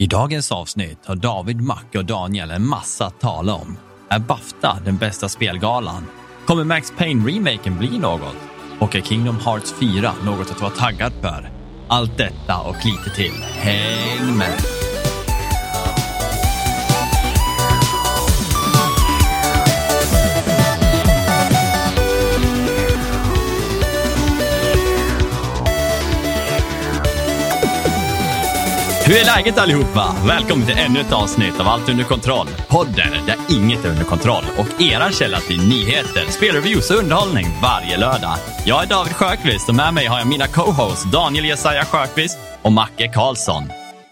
I dagens avsnitt har David, Macke och Daniel en massa att tala om. Är Bafta den bästa spelgalan? Kommer Max Payne-remaken bli något? Och är Kingdom Hearts 4 något att vara taggad för? Allt detta och lite till. Häng med! Hur är läget allihopa? Välkommen till ännu ett avsnitt av Allt under kontroll. Podden där inget är under kontroll och era källa till nyheter, spelreviews och underhållning varje lördag. Jag är David Sjökvist och med mig har jag mina co-hosts Daniel Jesaja Sjökvist och Macke Karlsson.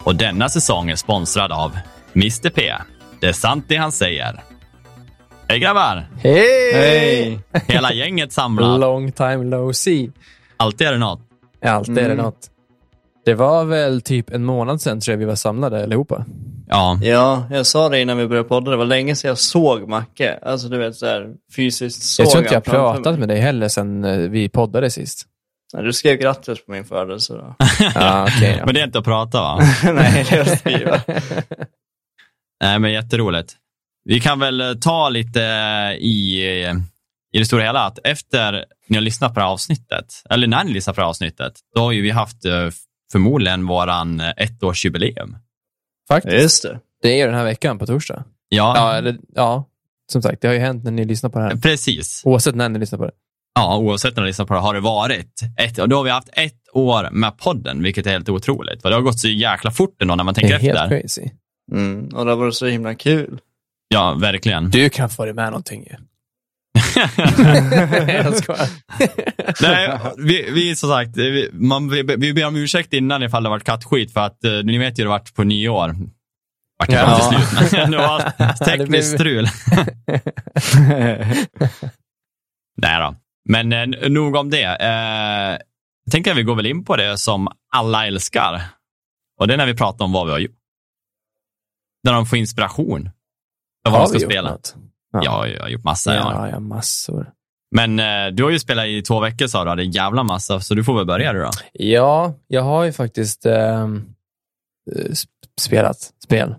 Och denna säsong är sponsrad av Mr P. Det är sant det han säger. Hej grabbar! Hej! Hej! Hela gänget samlat. Long time no see. Alltid är det något. Ja, alltid är det Mm. något. Det var väl typ en månad sedan tror jag vi var samlade allihopa. Ja, Ja, jag sa det innan vi började podda, det var länge sedan jag såg Macke. Alltså du vet såhär fysiskt såg jag tror inte jag framför pratat mig. med dig heller sedan eh, vi poddade sist. Nej, Du skrev grattis på min födelse då. Ja, okej. men det är inte att prata va? Nej, det var att skriva. Nej, men jätteroligt. Vi kan väl eh, ta lite eh, i, i det stora hela att efter ni har lyssnat på det här avsnittet, eller när ni lyssnar på det här avsnittet, då har ju vi haft förmodligen våran eh, ettårsjubileum. Faktiskt. Just det. Det är den här veckan på torsdag. Ja, Ja, eller, ja, som sagt, det har ju hänt när ni lyssnar på det här. precis. Oavsett när ni lyssnar på det. Ja, oavsett när ni lyssnar på det har det varit ett, och då har vi haft ett år med podden, vilket är helt otroligt. För det har gått så jäkla fort ändå när man Det tänker är helt efter. crazy. Mm. Och det var så himla kul. Ja, verkligen. Du kan få det med någonting ju. jag skojar. Nej, vi, vi som sagt, vi, man, vi, vi ber om ursäkt innan ifall det varit kattskit för att eh, ni vet ju det varit på nyår. Vart det Ja. till slut, men det var blev- tekniskt strul. Nej då. Men eh, nog om det. Eh, jag tänker att vi går väl in på det som alla älskar. Och det är när vi pratar om vad vi har gjort. När de får inspiration av vad de ska spela. något? Ja, jag har gjort massa. Ja. Ja, ja, massor. Men eh, du har ju spelat i två veckor sa du, det är en jävla massa, så du får väl börja du då. Ja, jag har ju faktiskt eh, sp- spelat spel.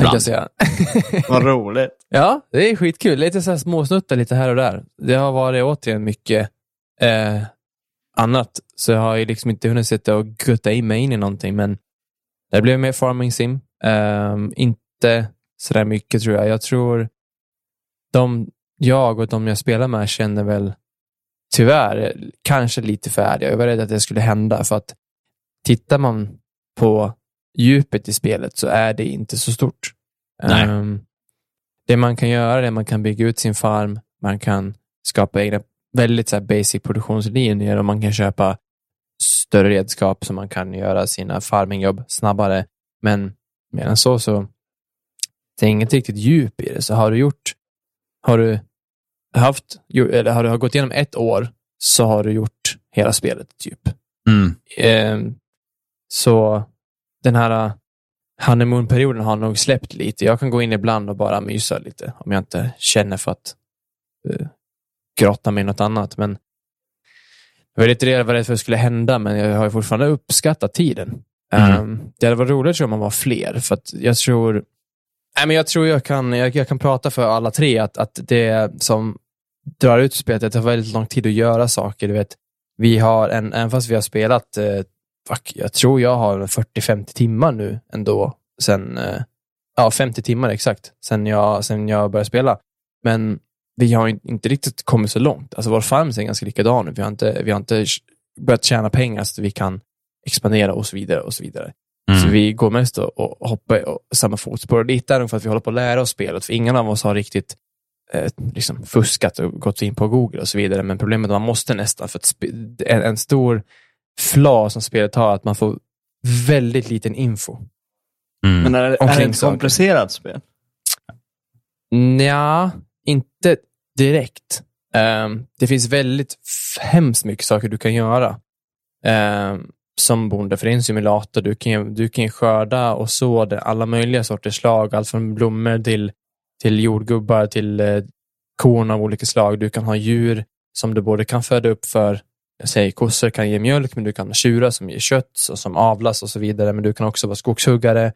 Tänkte jag säga. Vad roligt. Ja, det är skitkul. Lite så här småsnuttar lite här och där. Det har varit återigen mycket eh, annat, så jag har ju liksom inte hunnit sitta och gutta in mig in i någonting, men det blev mer farming sim. Ehm, inte sådär mycket tror jag. Jag tror de, jag och de jag spelar med känner väl tyvärr kanske lite färdiga. Jag var rädd att det skulle hända, för att tittar man på djupet i spelet så är det inte så stort. Ehm, det man kan göra är att man kan bygga ut sin farm, man kan skapa egna väldigt så basic produktionslinjer och man kan köpa större redskap så man kan göra sina farmingjobb snabbare. Men medan så, så det är inget riktigt djup i det. Så har du gjort, har du haft, eller har du gått igenom ett år så har du gjort hela spelet typ. Mm. Ehm, så den här uh, honeymoon-perioden har nog släppt lite. Jag kan gå in ibland och bara mysa lite om jag inte känner för att uh, grotta mig i något annat. Men jag var lite rädd vad det skulle hända, men jag har ju fortfarande uppskattat tiden. Mm. Ehm, det hade varit roligt om man var fler, för att jag tror Nej, men jag tror jag kan, jag, jag kan prata för alla tre, att, att det som drar ut spelet, att det tar väldigt lång tid att göra saker. Du vet, vi har, en, även fast vi har spelat, eh, fuck, jag tror jag har 40-50 timmar nu ändå, sen, eh, ja 50 timmar exakt, sen jag, sen jag började spela. Men vi har inte riktigt kommit så långt. Alltså vår farm ser ganska likadan ut. Vi har inte, vi har inte börjat tjäna pengar så att vi kan expandera och så vidare. och Så vidare. Mm. Så vi går mest och, och hoppar i och samma fotspår. Lite är det för att vi håller på att lära oss spelet. För ingen av oss har riktigt eh, liksom fuskat och gått in på Google och så vidare. Men problemet är att man måste nästan. För en, en stor flaw som spelet har är att man får väldigt liten info. Mm. Men är, det- är det ett saker. komplicerat spel? Nja, inte direkt. Ehm, det finns väldigt hemskt mycket saker du kan göra. Ehm, som bonde, för det är en simulator. Du kan, du kan skörda och så det, alla möjliga sorters slag. Allt från blommor till, till jordgubbar till eh, korn av olika slag. Du kan ha djur som du både kan föda upp för, säger kossor kan ge mjölk, men du kan ha tjurar som ger kött och som avlas och så vidare. Men du kan också vara skogshuggare.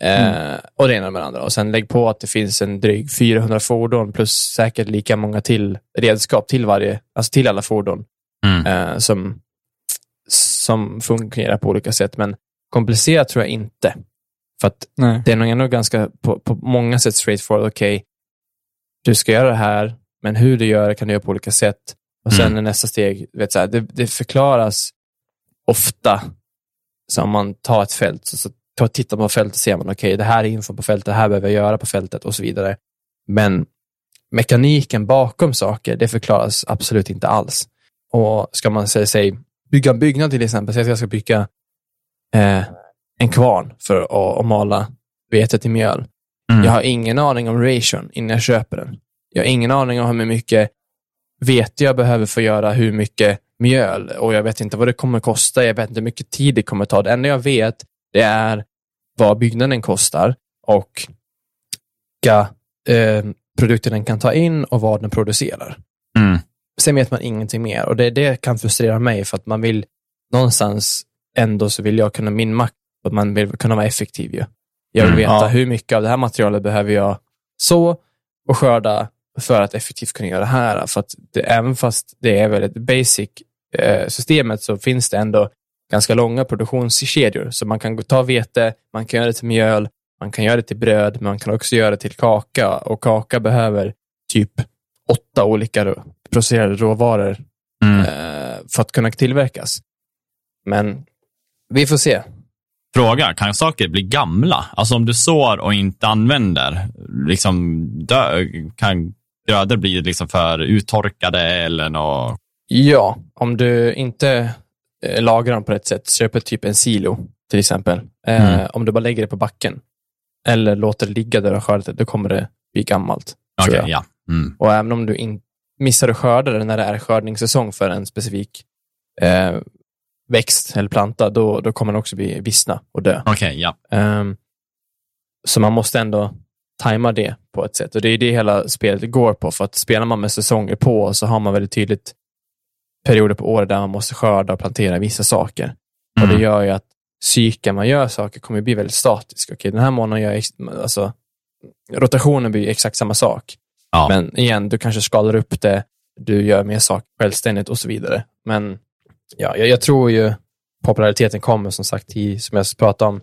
Eh, och det ena med det andra. Och sen lägg på att det finns en dryg 400 fordon plus säkert lika många till redskap till varje, alltså till alla fordon Mm. eh, som, som fungerar på olika sätt. Men komplicerat tror jag inte. För att Nej. det är nog ändå ganska på, på många sätt straightforward. Okej, du ska göra det här, men hur du gör det kan du göra på olika sätt. Och sen Mm. är nästa steg, vet, så här, det, det förklaras ofta. Så om man tar ett fält, så, så tar, tittar man på fältet ser man, okej, det här är info på fältet, det här behöver jag göra på fältet och så vidare. Men mekaniken bakom saker, det förklaras absolut inte alls. Och ska man säga sig bygga en byggnad till exempel, säg att jag ska bygga eh, en kvarn för att, att mala vete till mjöl. Mm. Jag har ingen aning om ration innan jag köper den. Jag har ingen aning om hur mycket vete jag behöver för att göra hur mycket mjöl och jag vet inte vad det kommer kosta. Jag vet inte hur mycket tid det kommer ta. Det enda jag vet det är vad byggnaden kostar och vilka eh, produkter den kan ta in och vad den producerar. Mm. Sen vet man ingenting mer och det, det kan frustrera mig för att man vill någonstans ändå så vill jag kunna min makt att man vill kunna vara effektiv ju. Jag vill Mm, veta ja. hur mycket av det här materialet behöver jag så och skörda för att effektivt kunna göra det här. För att det, även fast det är väldigt basic eh, systemet så finns det ändå ganska långa produktionskedjor. Så man kan ta vete, man kan göra det till mjöl, man kan göra det till bröd, man kan också göra det till kaka. Och kaka behöver typ åtta olika processerade råvaror Mm. eh, för att kunna tillverkas. Men vi får se. Fråga, kan saker bli gamla? Alltså om du sår och inte använder, liksom, dö, kan grödor bli liksom för uttorkade eller något? Ja, om du inte eh, lagrar dem på rätt sätt, köper typ en silo till exempel. Eh, Mm. Om du bara lägger det på backen eller låter det ligga där du har skördat det, då kommer det bli gammalt. jag. ja. Mm. Och även om du in, missar att skörda det när det är skördningssäsong för en specifik eh, växt eller planta, då, då kommer den också bli vissna och dö. Okej, ja. Ehm, så man måste ändå tajma det på ett sätt. Och det är det hela spelet går på. För att spelar man med säsonger på så har man väldigt tydligt perioder på året där man måste skörda och plantera vissa saker. Och Mm. det gör ju att cykeln man gör saker kommer bli väldigt statisk. Okej, den här månaden gör jag, alltså, rotationen blir exakt samma sak. Ja. Men igen, du kanske skalar upp det, du gör mer saker självständigt och så vidare. Men ja, jag, jag tror ju populariteten kommer som sagt i, som jag pratade om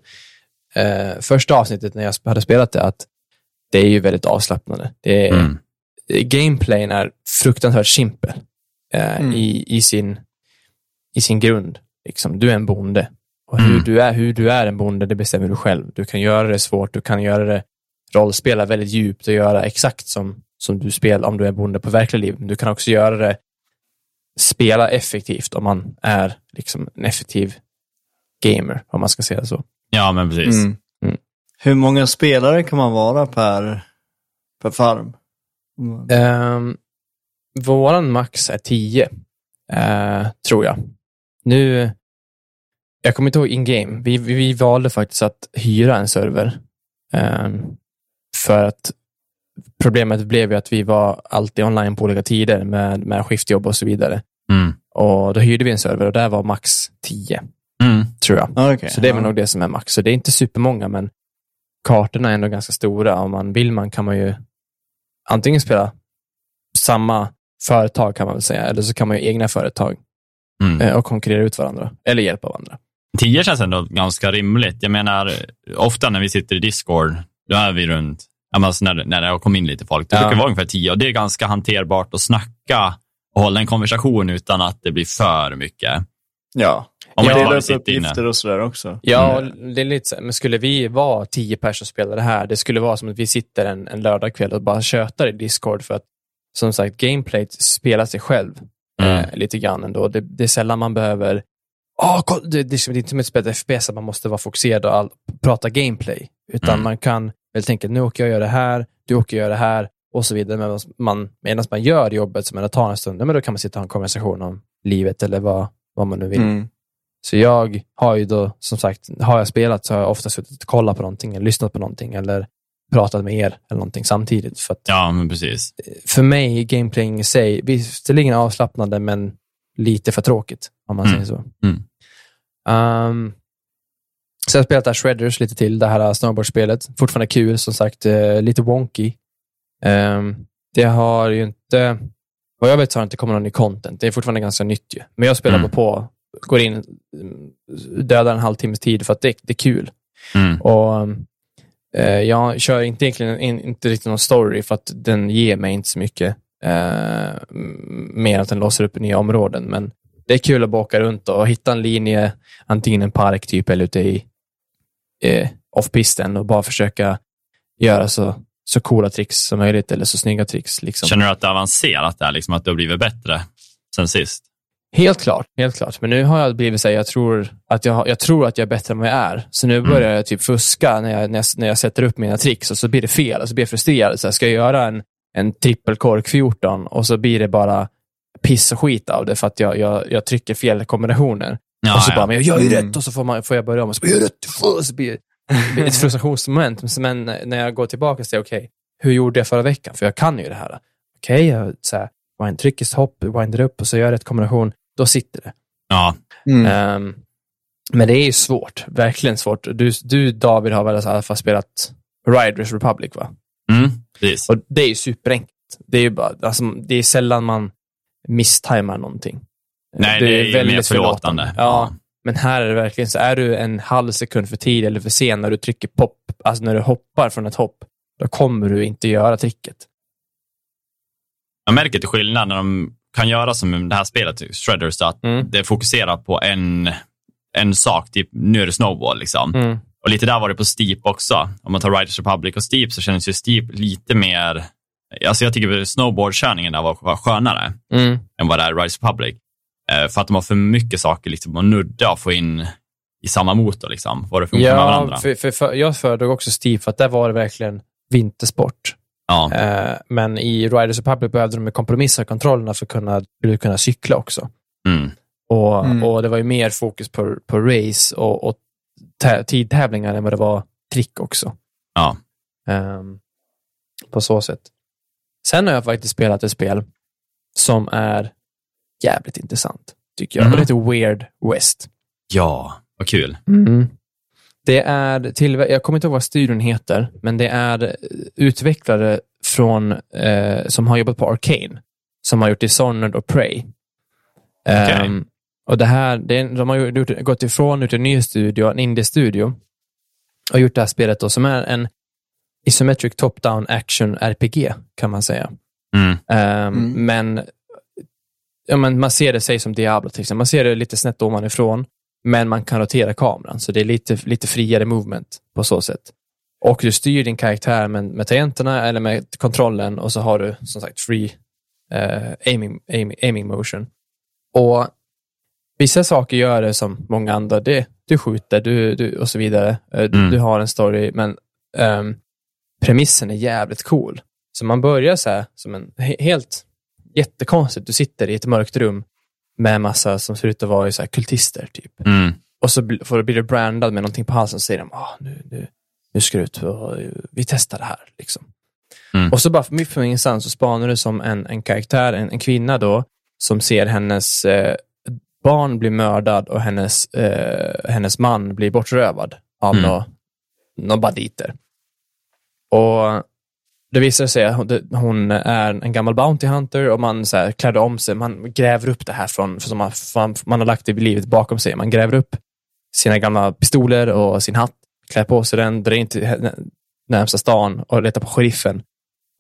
eh, första avsnittet när jag hade spelat det, att det är ju väldigt avslappnande. Det är, Mm. Gameplayen är fruktansvärt simpel eh, Mm. i, i, sin, i sin grund. Liksom, du är en bonde. Och hur, Mm. du är, hur du är en bonde, det bestämmer du själv. Du kan göra det svårt, du kan göra det rollspela väldigt djupt och göra exakt som, som du spelar om du är bonde på verkliga liv. Men du kan också göra det spela effektivt om man är liksom en effektiv gamer, om man ska säga så. ja, men precis. Mm. Mm. Hur många spelare kan man vara per, per farm? Mm. Um, våran max är 10, eh, tror jag. Nu, jag kommer inte ihåg in-game. Vi, vi, vi valde faktiskt att hyra en server. ehm, för att problemet blev ju att vi var alltid online på olika tider med, med skiftjobb och så vidare. Mm. Och då hyrde vi en server och där var max 10, Mm. tror jag. Ah, okej. Så det är väl Ja. nog det som är max. Så det är inte supermånga, men kartorna är ändå ganska stora. Om man vill man kan man ju antingen spela samma företag kan man väl säga, eller så kan man ju egna företag Mm. eh, och konkurrera ut varandra, eller hjälpa varandra. 10 känns ändå ganska rimligt. Jag menar, ofta när vi sitter i Discord, då är vi runt, alltså när, när det har kommit in lite folk, Ja. brukar det vara ungefär 10 och det är ganska hanterbart att snacka och hålla en konversation utan att det blir för mycket. Ja, Om man ja inte bara dela upp sitter inne. uppgifter och sådär också. Ja, Mm. det är lite men skulle vi vara tio personer som spelar det här, det skulle vara som att vi sitter en, en lördagkväll och bara tjötar i Discord för att som sagt, gameplay spelar sig själv Mm. eh, lite grann ändå. Det, det är sällan man behöver Åh, kolla, det, det, är inte som ett spel FPS att man måste vara fokuserad och all, prata gameplay. Utan Mm. man kan helt enkelt, nu åker jag och gör det här, du åker och gör det här och så vidare. Men man, medan man gör jobbet som tar en stund, men då kan man sitta och ha en konversation om livet eller vad, vad man nu vill. Mm. Så jag har ju då, som sagt, har jag spelat så har jag ofta suttit och kollat på någonting, eller lyssnat på någonting, eller pratat med er eller någonting samtidigt. För, att, Ja, men precis. för mig är gameplaying i sig visserligen avslappnande, men lite för tråkigt, om man Mm. säger så. Mm. Ehm, Så jag har spelat där Shredders lite till, det här snowboardspelet. Fortfarande kul, som sagt, eh, lite wonky. Um, det har ju inte, vad jag vet har det inte kommit någon ny content. Det är fortfarande ganska nytt ju. Men jag spelar Mm. på, går in, mm, dödar en halvtimmes tid för att det, det är kul. Mm. Och eh, Jag kör inte egentligen in, inte riktigt någon story för att den ger mig inte så mycket. Eh, mer att den låser upp nya områden. Men det är kul att bara åka runt och hitta en linje, antingen en park typ eller ute i eh, off-pisten och bara försöka göra så, så coola tricks som möjligt eller så snygga tricks. Liksom. Känner du att det är avancerat där, liksom att det har blivit bättre sen sist? Helt klart, helt klart. Men nu har jag blivit så här, jag tror att jag, jag tror att jag är bättre än vad jag är. Så nu börjar jag typ fuska när jag, när, jag, när jag sätter upp mina tricks och så blir det fel och så blir jag frustrerad. Så här, ska jag göra en, en trippelkork 14 och så blir det bara piss och skit av det för att jag, jag, jag trycker fel kombinationer. Ja, och så ja. bara, men jag gör ju Mm. rätt och så får, man, får jag börja om och så bara, jag gör rätt. Och så blir det ett frustrationsmoment. Men när jag går tillbaka och säger, okej, hur gjorde jag förra veckan? För jag kan ju det här. Okej, jag så här, wind, trycker hopp, windar upp och så gör jag rätt kombination. Då sitter det. Ja, Mm. Ehm, men det är ju svårt, verkligen svårt. Du, du David, har väl i alla fall spelat Riders Republic, va? mm, precis. Och det är ju superenkelt. Det är ju bara, alltså, det är sällan man misstajmar någonting. Nej, det är ju mer förlåtande. Ja, men här är det verkligen så, är du en halv sekund för tidig eller för sen när du trycker pop, alltså när du hoppar från ett hopp, då kommer du inte göra tricket. Jag märker till skillnad när de kan göra som det här spelet, Shredders, att Mm. det fokuserar på en, en sak, typ nu är det snowball. Liksom. Mm. Och lite där var det på Steep också. Om man tar Riders Republic och Steep så känns ju Steep lite mer... Alltså jag tycker snowboardkörningen där var, var skönare Mm. än vad det är i Riders Republic. Eh, för att de har för mycket saker liksom, att nudda och få in i samma motor. Liksom, vad det funkar med Ja, varandra. för, för, för, jag föredrog också Steve, för att där var det verkligen vintersport. Ja, Eh, men i Riders Republic behövde de kompromissa kontrollerna för att kunna, för att kunna cykla också. mm. Och, Mm. och det var ju mer fokus på, på race och, och tä- tidtävlingar än vad det var trick också. ja. Ehm, på så sätt. Sen har jag faktiskt spelat ett spel som är jävligt intressant, tycker jag. Mhm. Och det heter Weird West. ja, vad kul. Det är till, jag kommer inte ihåg vad studion heter, men det är eh, utvecklare från, eh, som har jobbat på Arcane, som har gjort Dishonored och Prey. Okej. Ehm, och det här, det är, de har ju gjort, gått ifrån ut en ny studio, en indie-studio, och gjort det här spelet då, som är en isometric top-down action RPG, kan man säga. Mm. Ehm, Mm. Men, ja, men man ser det sig som Diablo till exempel. Man ser det lite snett ovanifrån, men man kan rotera kameran, så det är lite, lite friare movement på så sätt. Och du styr din karaktär med, med tangenterna eller med kontrollen och så har du som sagt free eh, aiming, aiming, aiming motion. Och vissa saker gör det som många andra. Det, du skjuter du, du, och så vidare. Eh, Du, Mm. du har en story, men ehm, premissen är jävligt cool. Så man börjar så här, som en he- helt jättekonstigt. Du sitter i ett mörkt rum med massa som ser ut att vara så här kultister, typ. Mm. Och så får du bli brandad med någonting på halsen och säger de, ah, nu, nu, nu ska du ut och vi testar det här. Liksom. Mm. Och så bara mitt från ingenstans så spanar du som en, en karaktär, en, en kvinna då, som ser hennes eh, barn bli mördad och hennes, eh, hennes man blir bortrövad av Mm. några nå banditer. Och det visar sig att hon- är en gammal Bounty Hunter och man så här klädde om sig. Man gräver upp det här från, som man, man har lagt i livet bakom sig. Man gräver upp sina gamla pistoler och sin hatt, klär på sig den, drar in till närmsta stan och letar på sheriffen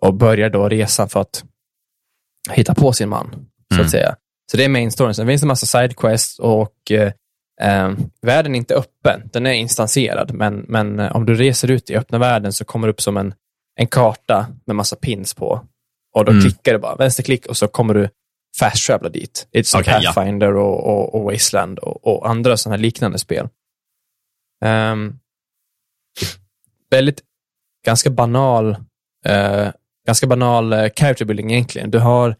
och börjar då resan för att hitta på sin man, så Mm. att säga. Så det är main storyn. Sen finns det en massa sidequests och eh, eh, världen är inte öppen. Den är instanserad, men, men eh, om du reser ut i öppna världen så kommer det upp som en, en karta med massa pins på. Och då Mm. klickar du bara, vänsterklick och så kommer du fast travela dit. Lite som ja. Pathfinder och, och, och Wasteland och, och andra sådana här liknande spel. Ehm, väldigt, ganska banal, eh, ganska banal eh, character building egentligen. Du har,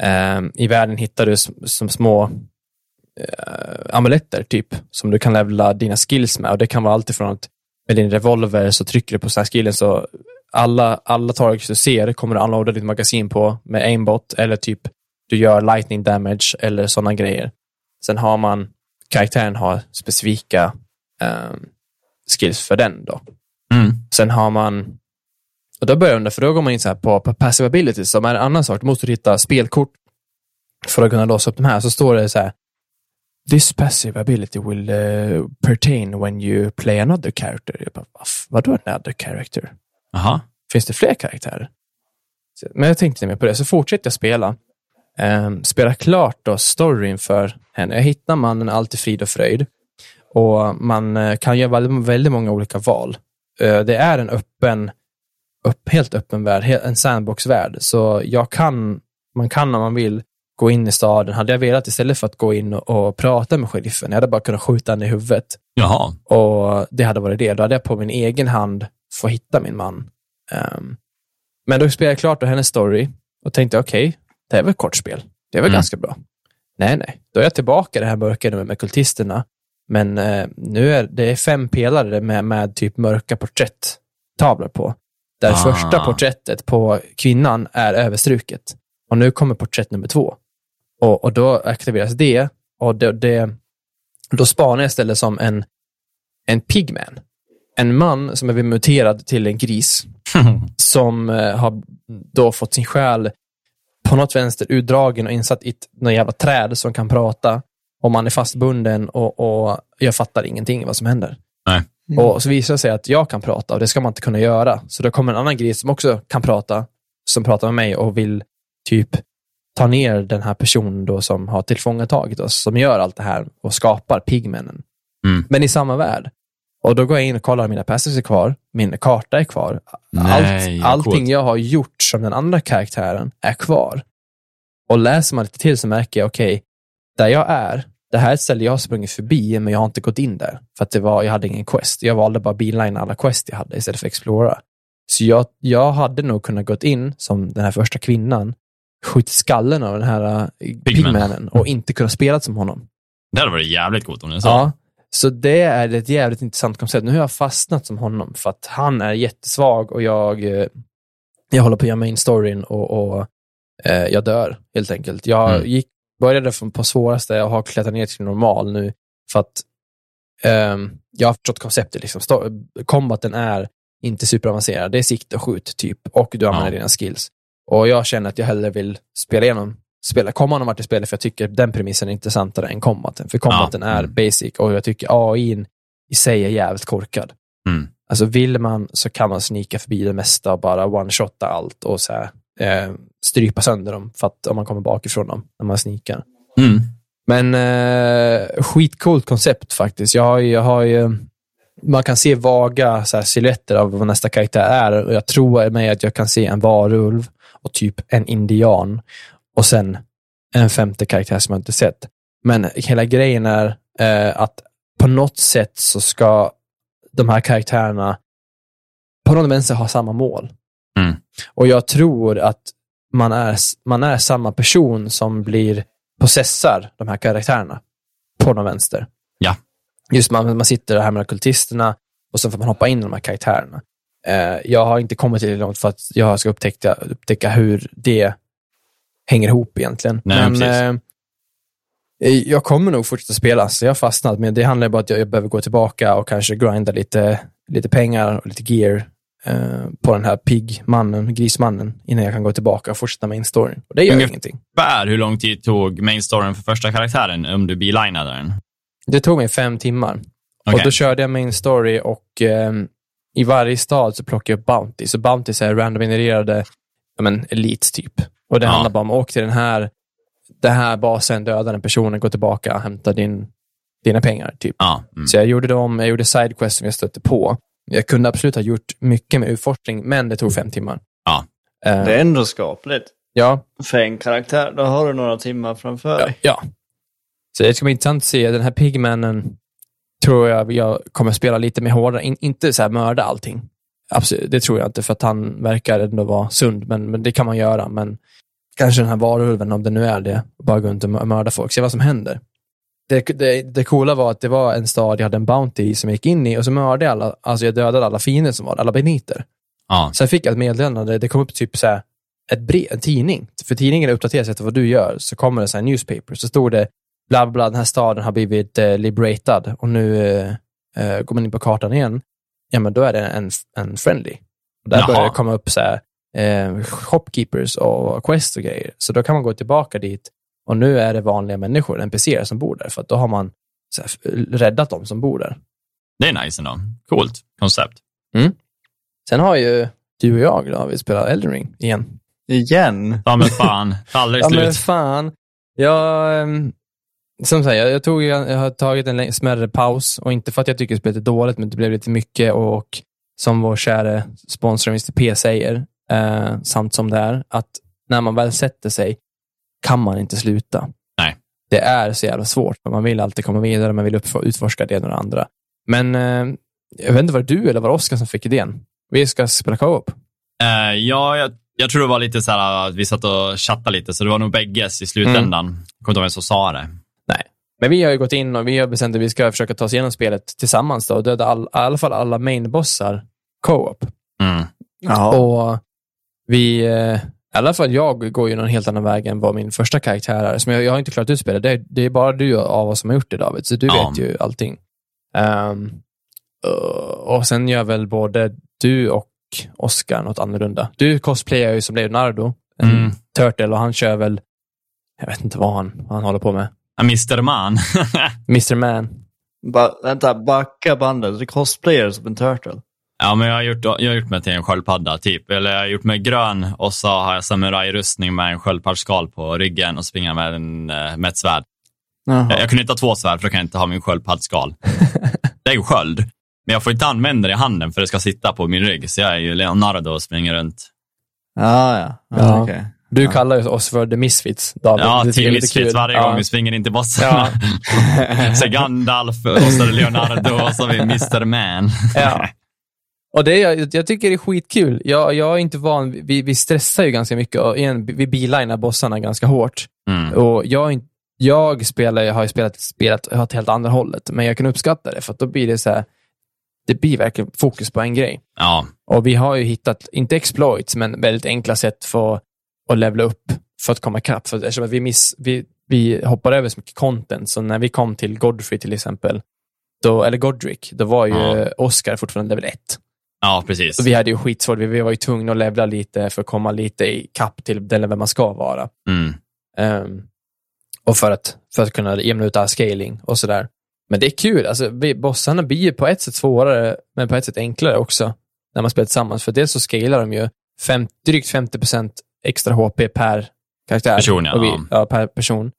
ehm, i världen hittar du s- som små eh, amuletter typ, som du kan levla dina skills med. Och Det kan vara allt ifrån att med din revolver så trycker du på så här skillen så alla, alla targets du ser kommer du unloada ditt magasin på med aimbot eller typ du gör lightning damage eller sådana grejer. Sen har man, karaktären har specifika ehm, skills för den då. Mm. Sen har man, och då börjar jag undra, för då går man in så här på, på passive abilities, som är en annan sak. Du måste hitta spelkort för att kunna låsa upp de här. Så står det så här, This passive ability will uh, pertain when you play another character. Jag bara, "Vaff, vadå another character? Jaha. Finns det fler karaktärer? Men jag tänkte inte mer på det, så fortsätter jag spela. Um, spela klart då storyn för henne. Jag hittar mannen allt i frid och fröjd. Och man eh, kan göra väldigt, väldigt många olika val. Eh, det är en öppen, upp, helt öppen värld, en sandbox-värld. Så jag kan, man kan om man vill gå in i staden. Hade jag velat istället för att gå in och, och prata med sheriffen, jag hade bara kunnat skjuta henne i huvudet. Jaha. Och det hade varit det. Då hade jag på min egen hand få hitta min man. Ehm, men då spelade jag klart då hennes story och tänkte okej, det är väl ett kort spel. Det är väl Mm. ganska bra. Nej, nej. Då är jag tillbaka i det här mörka med kultisterna. Men eh, nu är det fem pelare med, med typ mörka porträtttavlor på. Där Ah. första porträttet på kvinnan är överstruket. Och nu kommer porträtt nummer två. Och, och då aktiveras det. Och det, det, då spanar jag istället som en, en pigman. En man som är muterad till en gris som eh, har då fått sin själ på något vänster utdragen och insatt i ett något jävla träd som kan prata. Och man är fastbunden och, och jag fattar ingenting vad som händer. Nej. Och så visar det sig att jag kan prata och det ska man inte kunna göra. Så då kommer en annan gris som också kan prata, som pratar med mig och vill typ ta ner den här personen då som har tillfångatagit oss, som gör allt det här och skapar pigmännen. Mm. Men i samma värld. Och då går jag in och kollar, mina passives är kvar, min karta är kvar. Nej, Allt, allting coolt. jag har gjort som den andra karaktären är kvar. Och läser man lite till så märker jag, okej, där jag är, det här är ett ställe jag har sprungit förbi, men jag har inte gått in där. För att det var, jag hade ingen quest. Jag valde bara bilina alla quest jag hade istället för explora. Så jag, jag hade nog kunnat gått in som den här första kvinnan, skjutit skallen av den här uh, pigmanen och inte kunnat spela som honom. Det hade varit jävligt coolt om det är så. Ja, så det är ett jävligt intressant koncept. Nu har jag fastnat som honom för att han är jättesvag och jag, eh, jag håller på att göra main storyn och, och eh, jag dör helt enkelt. Jag Mm. gick, började från på svåraste och har klättrat ner till normal nu för att ehm, jag har förstått konceptet. Liksom. Combaten är inte superavancerad. Det är sikt och skjut typ och du använder Ja. dina skills. Och jag känner att jag hellre vill spela igenom spela komman har varit i spelet för jag tycker den premissen är intressantare än kombaten. För kombaten Ja. är Mm. basic och jag tycker AI i sig är jävligt korkad. Mm. Alltså vill man så kan man snika förbi det mesta och bara one-shotta allt och så här, eh, strypa sönder dem för att, om man kommer bakifrån dem när man snikar. Mm. Men eh, skitcoolt koncept faktiskt. Jag har, jag har ju, man kan se vaga så här, silhuetter av vad nästa karaktär är och jag tror mig att jag kan se en varulv och typ en indian och sen en femte karaktär som jag inte sett. Men hela grejen är eh, att på något sätt så ska de här karaktärerna på något vänster ha samma mål. Mm. Och jag tror att man är, man är samma person som blir possessar de här karaktärerna på någon vänster. Ja. Just man, man sitter här med kultisterna och så får man hoppa in i de här karaktärerna. Eh, jag har inte kommit till det långt för att jag ska upptäcka, upptäcka hur det hänger ihop egentligen. Nej, men precis. eh, jag kommer nog fortsätta spela, så jag har fastnat. Men det handlar bara om att jag, jag behöver gå tillbaka och kanske grinda lite, lite pengar och lite gear eh, på den här pigmannen, grismannen, innan jag kan gå tillbaka och fortsätta med storyn. Och det gör Ungefär- ingenting. Ungefär hur lång tid tog main storyn för första karaktären om du bilinade den? Det tog mig fem timmar. Okej. Och då körde jag main story och ehm, i varje stad så plockade jag upp bounty. Så bounties är random genererade ja, men, elites typ. Och det Ja. handlar bara om, åk till den här, den här basen, döda den personen, gå tillbaka, hämta din, dina pengar. typ. Ja. Mm. Så jag gjorde dem, jag gjorde sidequest som jag stötte på. Jag kunde absolut ha gjort mycket med utforskning, men det tog fem timmar. Ja. Eh, Det är ändå skapligt. ja, För en karaktär, då har du några timmar framför ja, dig. ja. Så det ska bli intressant att se. Den här pigmannen tror jag jag kommer spela lite mer hårdare. In, inte så här mörda allting. Absolut, det tror jag inte, för att han verkar ändå vara sund, men, men det kan man göra. Men kanske den här varulven, om det nu är det, bara gå runt och mö- mörda folk, se vad som händer. Det, det, det coola var att det var en stad jag hade en bounty i som jag gick in i och så mördade jag alla, alltså jag dödade alla fiender som var, alla beniter. Ja. Sen fick jag ett meddelande, det kom upp typ så här, ett brev, en tidning. För tidningen uppdateras efter vad du gör, så kommer det så här newspaper. Så stod det, bla bla, bla den här staden har blivit eh, liberated och nu, eh, eh, går man in på kartan igen, ja men då är det en, en friendly. Och där Jaha. börjar det komma upp så här, eh, shopkeepers och quest och grejer. Så då kan man gå tillbaka dit och nu är det vanliga människor, NPCer som bor där, för att då har man så här, räddat dem som bor där. Det är nice ändå. Coolt koncept. Sen har ju du och jag, då, vi spelar Elden Ring igen. Igen? Ja men fan, aldrig Ja, men slut. fan. Jag, ehm, som sagt, jag, jag, tog, jag har tagit en smärre paus och inte för att jag tycker spelet är dåligt, men det blev lite mycket och som vår kära sponsor Mr P säger, eh, samt som det är, att när man väl sätter sig kan man inte sluta. Nej. Det är så jävla svårt, man vill alltid komma vidare, man vill utforska det ena och det andra. Men eh, jag vet inte, var det du eller var det Oskar som fick idén? Vi ska spela co-op. Eh, ja, jag, jag tror det var lite så här att vi satt och chattade lite, så det var nog bägges i slutändan. Mm. Jag kommer inte ihåg vem som sa det. Men vi har ju gått in och vi har bestämt att vi ska försöka ta oss igenom spelet tillsammans då, och döda all, i alla fall alla mainbossar co-op. Mm. Och vi, eh, i alla fall jag går ju någon helt annan väg än vad min första karaktär är. Som jag, jag har inte klarat ut spelet. Det, är- det är bara du av oss som har gjort det David, så du Ja. vet ju allting. Uh, och sen gör väl både du och Oscar något annorlunda. Du cosplayar ju som Leonardo, en Mm. turtle, och han kör väl, jag vet inte vad han, vad han håller på med. Mr. Man. Mr Man. Ba vänta, backa bandet. Du cosplayar som en turtle. ja, men jag har, gjort, jag har gjort mig till en sköldpadda, typ. Eller jag har gjort mig grön och så har jag samurajrustning med en sköldpaddsskal på ryggen och springer med, en, eh, med ett svärd. Jaha. Jag, jag kunde inte ha två svärd för då kan jag inte ha min sköldpaddsskal. det är ju sköld. Men jag får inte använda det i handen för det ska sitta på min rygg. Så jag är ju Leonardo och springer runt. Ja, ja. ja, Ja. okej. Du Ja. kallar ju oss för The Misfits, David. Ja, Det lite Misfits varje Ja. gång vi springer in till bossarna. Ja. så Gandalf och så Leonardo och så har vi Mr. Man. Ja. Och det, jag, jag tycker det är skitkul. Jag, jag är inte van, vi, vi stressar ju ganska mycket och igen, vi beelinar bossarna ganska hårt. Mm. Och jag, jag spelar, jag har ju spelat, spelat åt helt andra hållet, men jag kan uppskatta det för att då blir det så här, det blir verkligen fokus på en grej. Ja, Och vi har ju hittat, inte exploits, men väldigt enkla sätt för att levla upp för att komma ikapp. För eftersom att vi, miss, vi, vi hoppar över så mycket content, så när vi kom till Godfrey till exempel, då, eller Godric, då var ju Ja. Oscar fortfarande level 1. ja precis. Så vi hade ju skitsvårt, vi, vi var ju tvungna att levla lite för att komma lite i kapp till den level man ska vara. Mm. Ehm, och för att, för att kunna jämna ut all scaling och sådär. Men det är kul, alltså, vi, bossarna blir ju på ett sätt svårare, men på ett sätt enklare också, när man spelar tillsammans. För dels så scalar de ju fem, drygt 50 extra HP per karaktär. Person, ja. Vi, ja per person.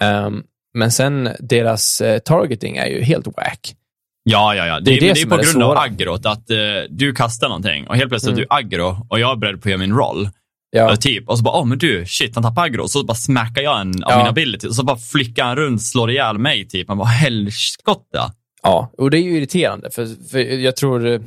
Ehm, men sen deras eh, targeting är ju helt wack. Ja, ja, ja. Det, Det är det det är på är grund av aggrot. Att eh, du kastar någonting och helt plötsligt Mm. är du aggro och jag är beredd på att göra min roll. Ja. Typ. Och så bara, åh men du, shit, han tappar aggro. Så bara smackar jag en av Ja. mina abilities och så bara flickar han runt, slår ihjäl mig. Typ. Man bara, helskotta. ja, och det är ju irriterande, för, för jag tror eh,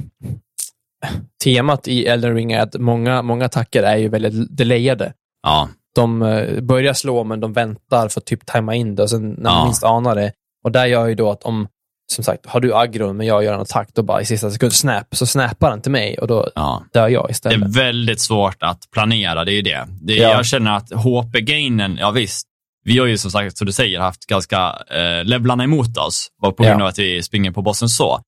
temat i Elden Ring är att många, många attacker är ju väldigt delayade. Ja, de eh, börjar slå, men de väntar för att typ tajma in det och sen när man Ja. minst anar det. Och där gör ju då att om, som sagt, har du aggro men jag gör en attack, då bara i sista sekund snap, så snappar han till mig och då ja. dör jag Det är istället. väldigt svårt att planera, det är ju det. det Ja. Jag känner att HP-gainen, ja visst, vi har ju som sagt, som du säger, haft ganska eh, levlarna emot oss, bara på grund Ja. av att vi springer på bossen så.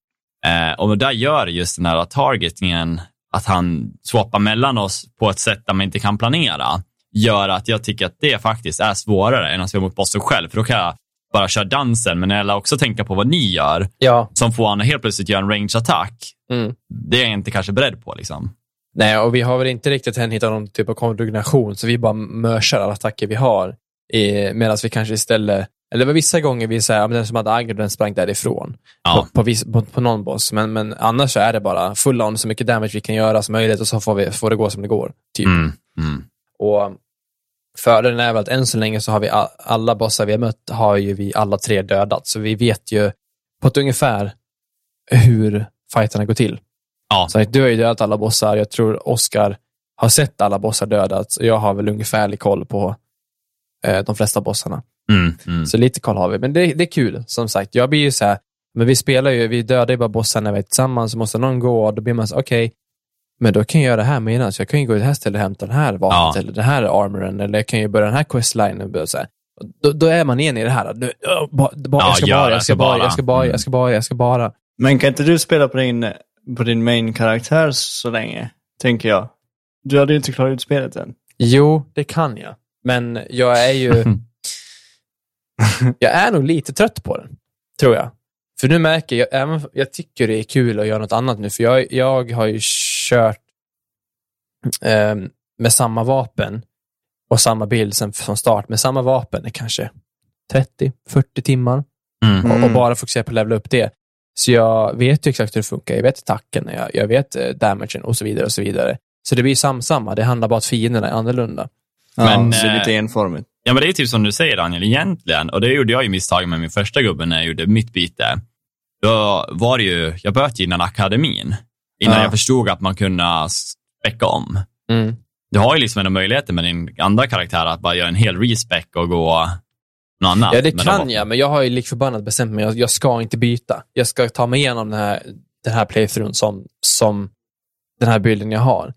Eh, och där gör just den här targetingen, att han swappar mellan oss på ett sätt där man inte kan planera, gör att jag tycker att det faktiskt är svårare än att spela mot bossen själv, för då kan jag bara köra dansen, men jag lär också tänka på vad ni gör, Ja. som får att helt plötsligt göra en range attack. Mm. Det är jag inte kanske beredd på. Liksom. Nej, och vi har väl inte riktigt än hittat någon typ av koordination, så vi bara mörsar alla attacker vi har. Medan vi kanske istället, eller det var vissa gånger vi säger, ja, men den som hade aggro, den sprang därifrån. Ja. På, på, viss, på, på någon boss. Men, men annars så är det bara full on, så mycket damage vi kan göra som möjligt och så får, vi, får det gå som det går. Typ. Mm. Mm. Och fördelen är väl att än så länge så har vi a- alla bossar vi har mött har ju vi alla tre dödat. Så vi vet ju på ett ungefär hur fighterna går till. Ja. Så du har ju dödat alla bossar. Jag tror Oscar har sett alla bossar dödats. och Jag har väl ungefärlig koll på de flesta bossarna. Mm. Mm. Så lite koll har vi. Men det, det är kul, som sagt. Jag blir ju så här, men vi spelar ju, vi dödar ju bara bossar när vi är tillsammans, så måste någon gå och då blir man så okej, men då kan jag göra det här medan. Så jag kan ju gå till det här stället och hämta den här vapnet, Ja. eller den här armoren, eller jag kan ju börja den här questlinen. och Så här. Då, då är man igen i det här. Nu, ö, ba, ba, Ja, jag ska bara, jag ska bara, jag ska bara, jag ska bara, jag ska bara. Men kan inte du spela på din, på din main-karaktär så länge? Tänker jag. Du hade ju inte klarat ut spelet än. Jo, det kan jag. Men jag är ju... jag är nog lite trött på den, tror jag. För nu märker jag, även, jag tycker det är kul att göra något annat nu, för jag, jag har ju kört eh, med samma vapen och samma bild sen från start med samma vapen i kanske 30-40 timmar Mm. och, och bara fokusera på att levela upp det. Så jag vet ju exakt hur det funkar. Jag vet attacken, jag, jag vet eh, damagen och så vidare. och Så vidare. Så det blir samma. Det handlar bara om att fienderna är annorlunda. Ja, Men, så eh, lite enformigt. Ja, men det är typ som du säger Daniel, egentligen. Och det gjorde jag ju misstag med min första gubbe när jag gjorde mitt byte. Då var det ju, jag började innan akademin. Innan Ja. jag förstod att man kunde späcka om. Mm. Du har ju liksom ändå möjligheten med din andra karaktär att bara göra en hel respec och gå något annat. Ja, det Men kan jag, men jag har ju lik förbannat bestämt mig. Jag, jag ska inte byta. Jag ska ta mig igenom den här, den här playthroughen som, som den här bilden jag har.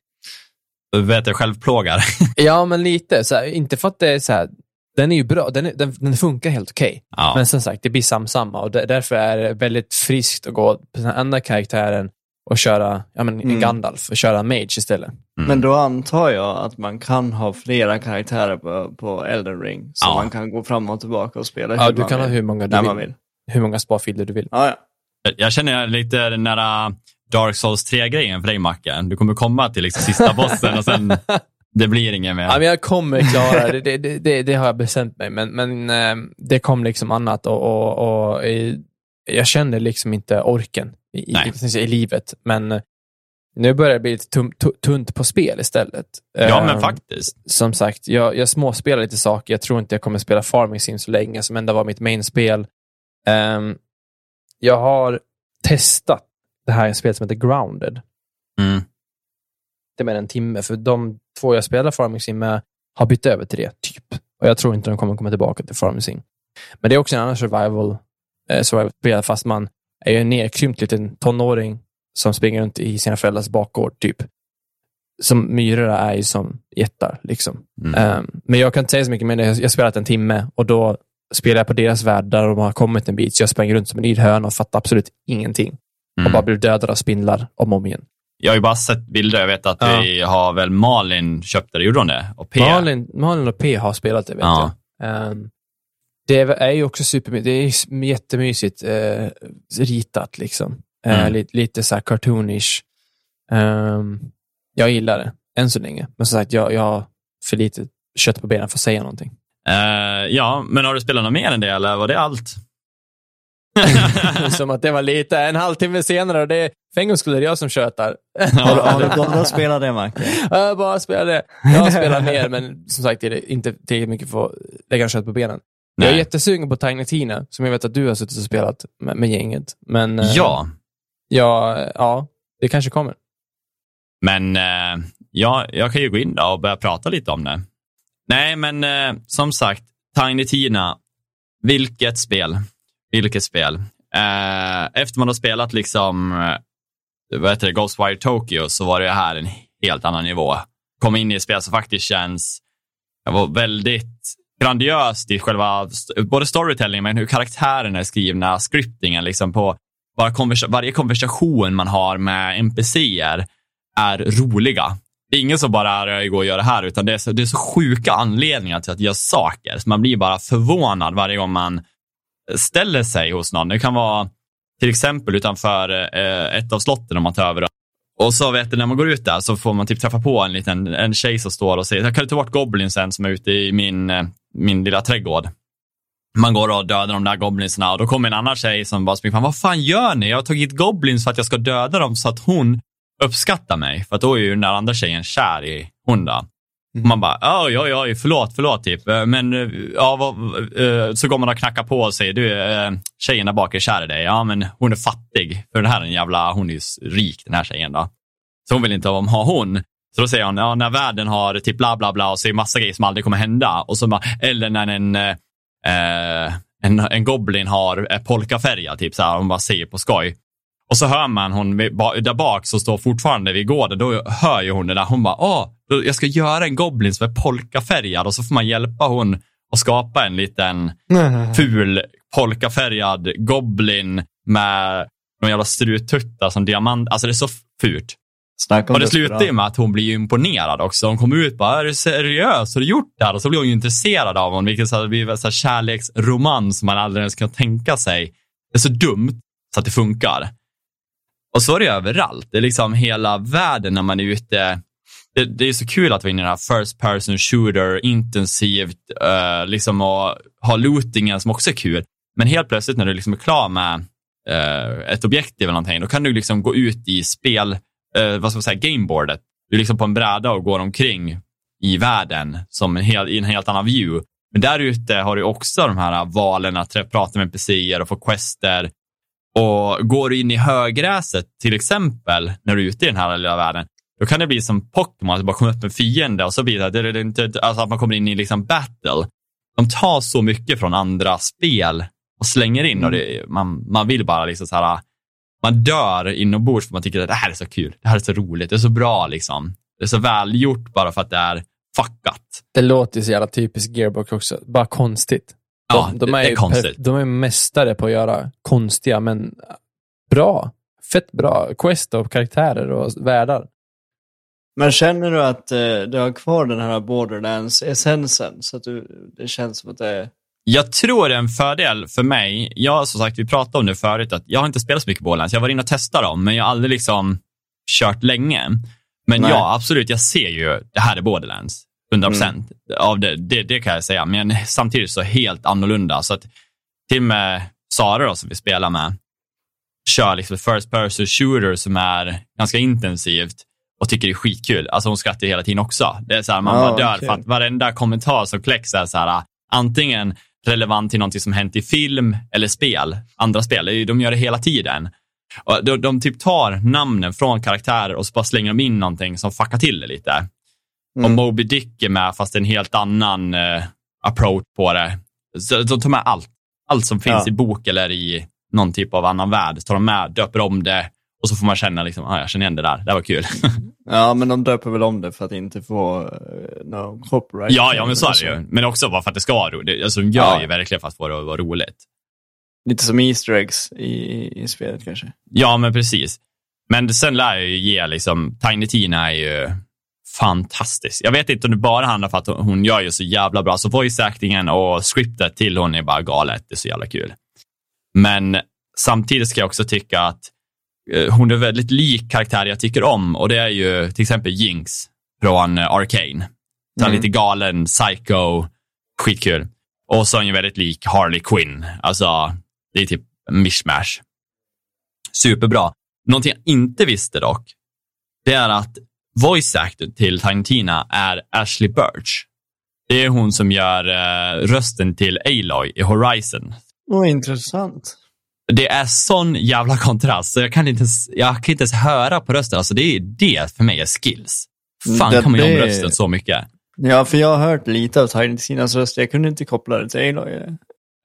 Du vet, jag självplågar. Ja, men lite. Så här, inte för att det är så här, den är ju bra, den, är, den, den funkar helt okej. Ja. Men som sagt, det blir samsamma och där- därför är det väldigt friskt att gå på den andra karaktären och köra ja, men, en Mm. Gandalf och köra Mage istället. Mm. Men då antar jag att man kan ha flera karaktärer på, på Elden Ring. Så Ja. man kan gå fram och tillbaka och spela Ja, hur du man kan ha vill. hur många du vill. man vill. Hur många sparfiler du vill. Ja, ja. Jag känner lite den där Dark Souls 3-grejen för dig, Macke. Du kommer komma till liksom sista bossen och sen det blir inget mer. Ja, men jag kommer klara det. Det, det, det, det har jag bestämt mig. Men, men eh, det kom liksom annat och, och, och jag kände liksom inte orken i, i, i livet. Men eh, nu börjar det bli lite tum, tunt på spel istället. ja, men faktiskt. Som sagt, jag, jag småspelar lite saker. Jag tror inte jag kommer spela Farming Sim så länge, som ändå var mitt mainspel. Um, jag har testat det här spelet som heter Grounded. Mm. Det är med en timme, för de två jag spelar Farming Sim med har bytt över till det, typ. Och jag tror inte de kommer komma tillbaka till Farming Sim. Men det är också en annan survival, eh, survival fast man är ju en nedkrympt liten tonåring som springer runt i sina föräldrars bakgård, typ. Som myror är ju som jättar, liksom. Mm. Ehm, men jag kan inte säga så mycket mer. Jag jag har spelat en timme och då spelar jag på deras värld där de har kommit en bit. Så jag sprang runt som en yr höna och fattade absolut ingenting. Mm. Och bara blev dödad av spindlar om och om igen. Jag har ju bara sett bilder. Jag vet att Ja. vi har väl Malin köpte det, gjorde hon det? Och P. Malin, Malin och P har spelat det, vet Ja. jag. Ehm, det är- ju också supermysigt. Det är jättemysigt eh, ritat, liksom. Eh, Mm. lite, lite så här cartoonish. Ehm, jag gillar det, än så länge. Men som sagt, jag, jag har för lite kött på benen för att säga någonting. Eh, ja, men har du spelat något mer än det eller var det allt? Som att det var lite en halvtimme senare och det är för en gångs skull är det jag som tjötar. Har, du- har du bara spelat det, Macke? Jag bara spelar det. Jag har spelat mer, men som sagt är det inte tillräckligt mycket för att lägga kött på benen. Jag är Nej. jättesugen på Tiny Tina, som jag vet att du har suttit och spelat med, med gänget. Men eh, Ja, ja, ja, det kanske kommer. men eh, ja, jag kan ju gå in då och börja prata lite om det. Nej, men eh, som sagt, Tiny Tina, vilket spel. Vilket spel. Eh, efter man har spelat liksom, eh, vad heter det, Ghostwire Tokyo så var det här en helt annan nivå. Kom in i ett spel som faktiskt känns, var väldigt grandiöst i själva, både storytelling men hur karaktärerna är skrivna, scriptingen liksom på bara konversa- varje konversation man har med NPCer är roliga. Det är ingen som bara är jag går och gör det här, utan det är, så, det är så sjuka anledningar till att göra saker. Så man blir bara förvånad varje gång man ställer sig hos någon. Det kan vara till exempel utanför eh, ett av slotten om man tar över. Och så vet du, när man går ut där så får man typ träffa på en liten en tjej som står och säger, kan du ta bort goblinsen som är ute i min, eh, min lilla trädgård? Man går och dödar de där goblinsarna och då kommer en annan tjej som bara springer fram. Vad fan gör ni? Jag har tagit goblins för att jag ska döda dem så att hon uppskattar mig. För att då är ju den där andra tjejen kär i hon då. Mm. Man bara, oj, oj, oj, förlåt, förlåt, typ. Eh, men, eh, ja, vad, eh, så går man och knackar på och säger, du, tjejen där bak är kär i dig. Ja, men hon är fattig. För den här den jävla, hon är ju rik, den här tjejen då. Så hon vill inte ha hon. Så då säger hon, ja, när världen har typ bla bla bla och säger massa grejer som aldrig kommer hända. Och så bara, eller när en, eh, en, en goblin har polkafärja, typ så här, hon bara säger på skoj. Och så hör man hon där bak så står fortfarande vid gården, då hör ju hon det där. Hon bara, åh, jag ska göra en goblin som är polkafärgad och så får man hjälpa hon att skapa en liten ful polkafärgad goblin med de jävla struttuttar som diamant. Alltså det är så fult. Och det slutar ju med att hon blir imponerad också. Hon kommer ut och bara, är du seriös? Har du gjort det här? Och så blir hon ju intresserad av honom, vilket så här, blir så här kärleksromans som man aldrig ens kan tänka sig. Det är så dumt så att det funkar. Och så är det överallt. Det är liksom hela världen när man är ute. Det, det är så kul att vara inne i den här first person shooter, intensivt, eh, liksom och ha lootingen som också är kul. Men helt plötsligt när du liksom är klar med eh, ett objektiv eller någonting, då kan du liksom gå ut i spel, eh, vad ska man säga, gameboardet. Du är liksom på en bräda och går omkring i världen som en hel, i en helt annan view. Men där ute har du också de här valen att prata med NPCer och få quester. Och går du in i högräset, till exempel, när du är ute i den här lilla världen, då kan det bli som Pokémon, att det bara kommer upp en fiende och så blir det, det, det, det alltså att man kommer in i liksom battle. De tar så mycket från andra spel och slänger in och det, man, man vill bara liksom så här, man dör inombords för man tycker att det här är så kul, det här är så roligt, det är så bra liksom. Det är så välgjort bara för att det är fuckat. Det låter ju så jävla typiskt Gearbox också. Bara konstigt. De, Ja, de det, är det är konstigt. De är mästare på att göra konstiga, men bra. Fett bra. Quest och karaktärer och världar. Men känner du att eh, du har kvar den här Borderlands-essensen? Så att du, det känns som att det är... Jag tror det är en fördel för mig. Jag, som sagt, vi pratade om det förut, att jag har inte spelat så mycket Borderlands. Jag var inne och testade dem, men jag har aldrig liksom kört länge. Men Nej. ja, absolut, jag ser ju, det här är Borderlands. 100 procent av det, det, det kan jag säga. Men samtidigt så helt annorlunda. Så att till och med Sara då, som vi spelar med, kör liksom first person shooter som är ganska intensivt och tycker det är skitkul. Alltså hon skrattar hela tiden också. Det är så här, man bara dör okej. för att varenda kommentar som kläcks är så här, antingen relevant till någonting som hänt i film eller spel. Andra spel, de gör det hela tiden. Och de, de typ tar namnen från karaktärer och så bara slänger de in någonting som fuckar till det lite. Och Mm. Moby Dick är med fast en helt annan eh, approach på det. Så de tar med allt. Allt som finns Ja. i bok eller i någon typ av annan värld tar de med, döper om det och så får man känna liksom, ah, jag känner igen det där, det var kul. Ja, men de döper väl om det för att inte få uh, no copyright. ja, ja, men så är det ju. Men också bara för att det ska vara roligt. Alltså, de gör Ja. ju verkligen för att få det att vara roligt. Lite som Easter eggs i, i spelet kanske. Ja, men precis. Men sen lär jag ju ge, liksom, Tiny Tina är ju fantastisk. Jag vet inte om det bara handlar för att hon- hon gör ju så jävla bra. Så voice actingen och scriptet till hon är bara galet. Det är så jävla kul. Men samtidigt ska jag också tycka att eh, hon är väldigt lik karaktär jag tycker om och det är ju till exempel Jinx från eh, Arcane. Så Mm. lite galen, psycho, skitkul. Och så är han ju väldigt lik Harley Quinn. Alltså, det är typ mishmash. Superbra. Någonting jag inte visste dock, det är att voice actor till Tiny Tina är Ashley Birch. Det är hon som gör eh, rösten till Aloy i Horizon. Åh, intressant. Det är sån jävla kontrast, så jag kan inte ens, jag kan inte ens höra på rösten. Alltså det är det för mig är skills. Fan Det- kan man göra om rösten så mycket. Ja, för jag har hört lite av Tiny Tinas röst. Jag kunde inte koppla det till Aloy.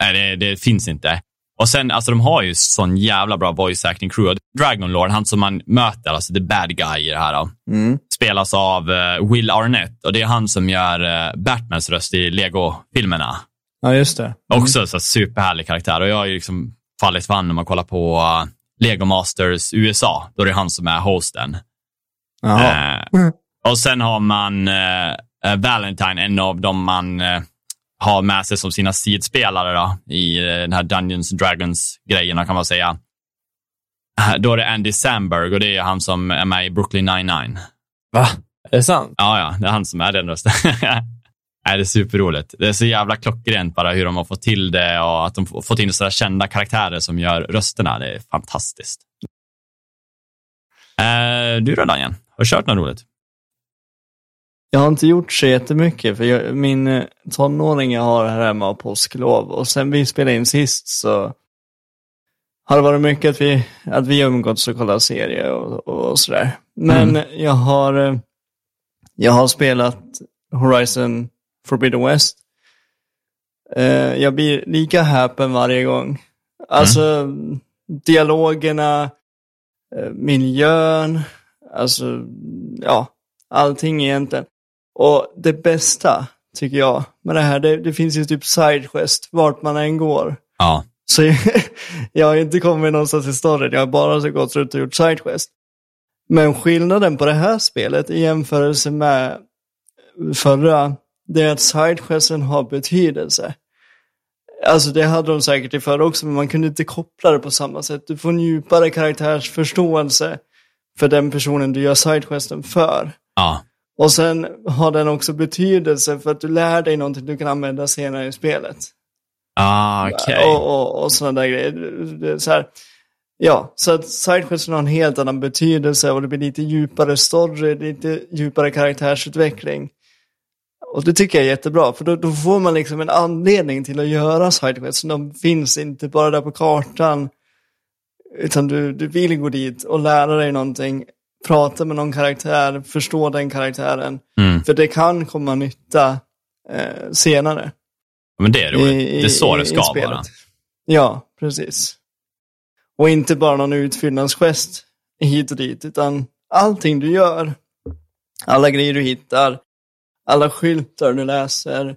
Nej, det, det finns inte. Och sen, alltså de har ju sån jävla bra voice acting crew. Dragon Lord, han som man möter, alltså the bad guy i det här, Mm. spelas av eh, Will Arnett och det är han som gör eh, Batmans röst i Lego-filmerna. Ja, just det. Också så superhärlig karaktär och jag har ju liksom fallit för när man kollar på uh, Lego Masters USA. Då är det han som är hosten. Eh, och sen har man eh, eh, Valentine, en av dem man eh, har med sig som sina sidspelare då, i eh, den här Dungeons Dragons-grejerna kan man säga. Eh, Då är det Andy Samberg och det är han som är med i Brooklyn 99. Va? Är det sant? Ja, ja, det är han som är den rösten. Nej, det är superroligt. Det är så jävla klockrent bara hur de har fått till det och att de fått in sådana kända karaktärer som gör rösterna. Det är fantastiskt. Eh, du då Daniel? Har du kört något roligt? Jag har inte gjort så jättemycket, för jag, min eh, tonåring jag har här hemma har påsklov. Och sen vi spelade in sist så har det varit mycket att vi, att vi umgåtts och kollat serier och, och sådär. Men jag har eh, jag har spelat Horizon Forbidden West. Eh, jag blir lika häpen varje gång. Alltså, dialogerna, eh, miljön, alltså, ja, allting egentligen. Och det bästa, tycker jag, med det här, det, det finns ju typ sidequest vart man än går. Ja. Så jag har inte kommit någonstans i storyn, jag har bara så gått runt och gjort sidequest. Men skillnaden på det här spelet i jämförelse med förra, det är att sidequesten har betydelse. Alltså det hade de säkert i förra också, men man kunde inte koppla det på samma sätt. Du får en djupare karaktärsförståelse för den personen du gör sidequesten för. Ja. Och sen har den också betydelse för att du lär dig någonting du kan använda senare i spelet. Ah, okej. Och, och, och sådana där grejer. Så här, ja, så att sidequesten har en helt annan betydelse och det blir lite djupare story, lite djupare karaktärsutveckling. Och det tycker jag är jättebra, för då, då får man liksom en anledning till att göra sidequests. De finns inte bara där på kartan, utan du, du vill gå dit och lära dig någonting, prata med någon karaktär, förstå den karaktären. Mm. För det kan komma nytta eh, senare. Men det är roligt. i- det är så det ska vara. Ja, precis. Och inte bara någon utfyllnadsgest hit och dit, utan allting du gör, alla grejer du hittar, alla skyltar du läser,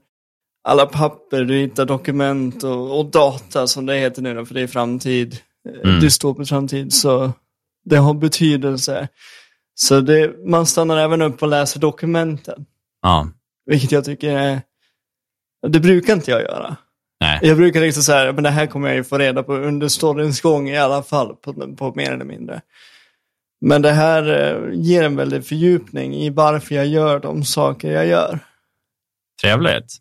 alla papper du hittar, dokument och, och data som det heter nu då, för det är framtid, Mm. mm. dystopisk framtid, så det har betydelse. Så det, man stannar även upp och läser dokumenten, Ja. vilket jag tycker är, det brukar inte jag göra. Nej. Jag brukar liksom så här, men det här kommer jag ju få reda på under storyns gång i alla fall, på, på mer eller mindre. Men det här eh, ger en väldig fördjupning i varför jag gör de saker jag gör. Trevligt.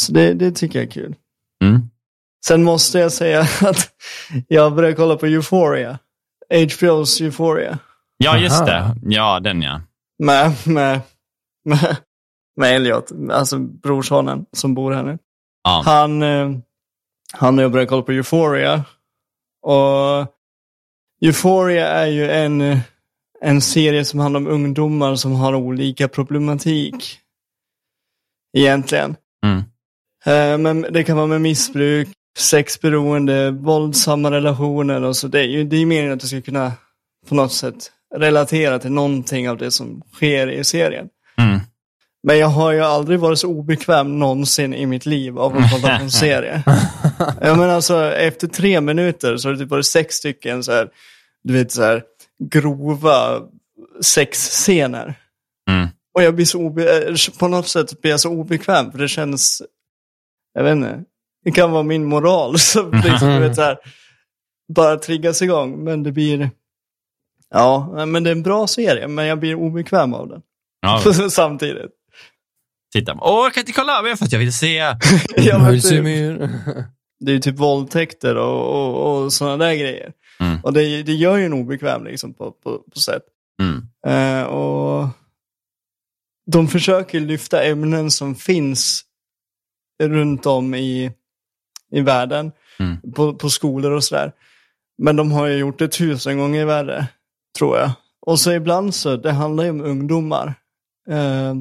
Så det, det tycker jag är kul. Mm. Sen måste jag säga att jag började kolla på Euphoria. HBO's Euphoria. Ja, just Aha. det. Ja, den ja. Med, med, med, med Elliot, alltså brorsonen som bor här nu. Ja. Han, eh, han och jag började kolla på Euphoria. Och Euphoria är ju en, en serie som handlar om ungdomar som har olika problematik. Egentligen. Mm. Eh, Men det kan vara med missbruk, sexberoende, våldsamma relationer och så. Det är ju det är meningen att du ska kunna på något sätt relatera till någonting av det som sker i serien. Mm. Men jag har ju aldrig varit så obekväm någonsin i mitt liv av att kolla på en serie. ja, men alltså, efter tre minuter så har det typ varit sex stycken så här, du vet så här, grova sexscener. Mm. Och jag blir så obe- eh, på något sätt blir jag så obekväm för det känns, jag vet inte, det kan vara min moral som liksom, du vet, så här, bara triggas igång. Men det blir, ja, men det är en bra serie, men jag blir obekväm av den. Ja, Samtidigt. titta. Åh, jag kan inte kolla över för att jag vill se. Ja, men typ, Mulsimyr. det är ju typ våldtäkter och, och, och sådana där grejer. Mm. Och det, det gör ju en obekväm liksom på, på, på sätt. Mm. Eh, och de försöker lyfta ämnen som finns runt om i, i världen, Mm. på, på skolor och sådär. Men de har ju gjort det tusen gånger värre, tror jag. Och så ibland så, det handlar ju om ungdomar. Eh,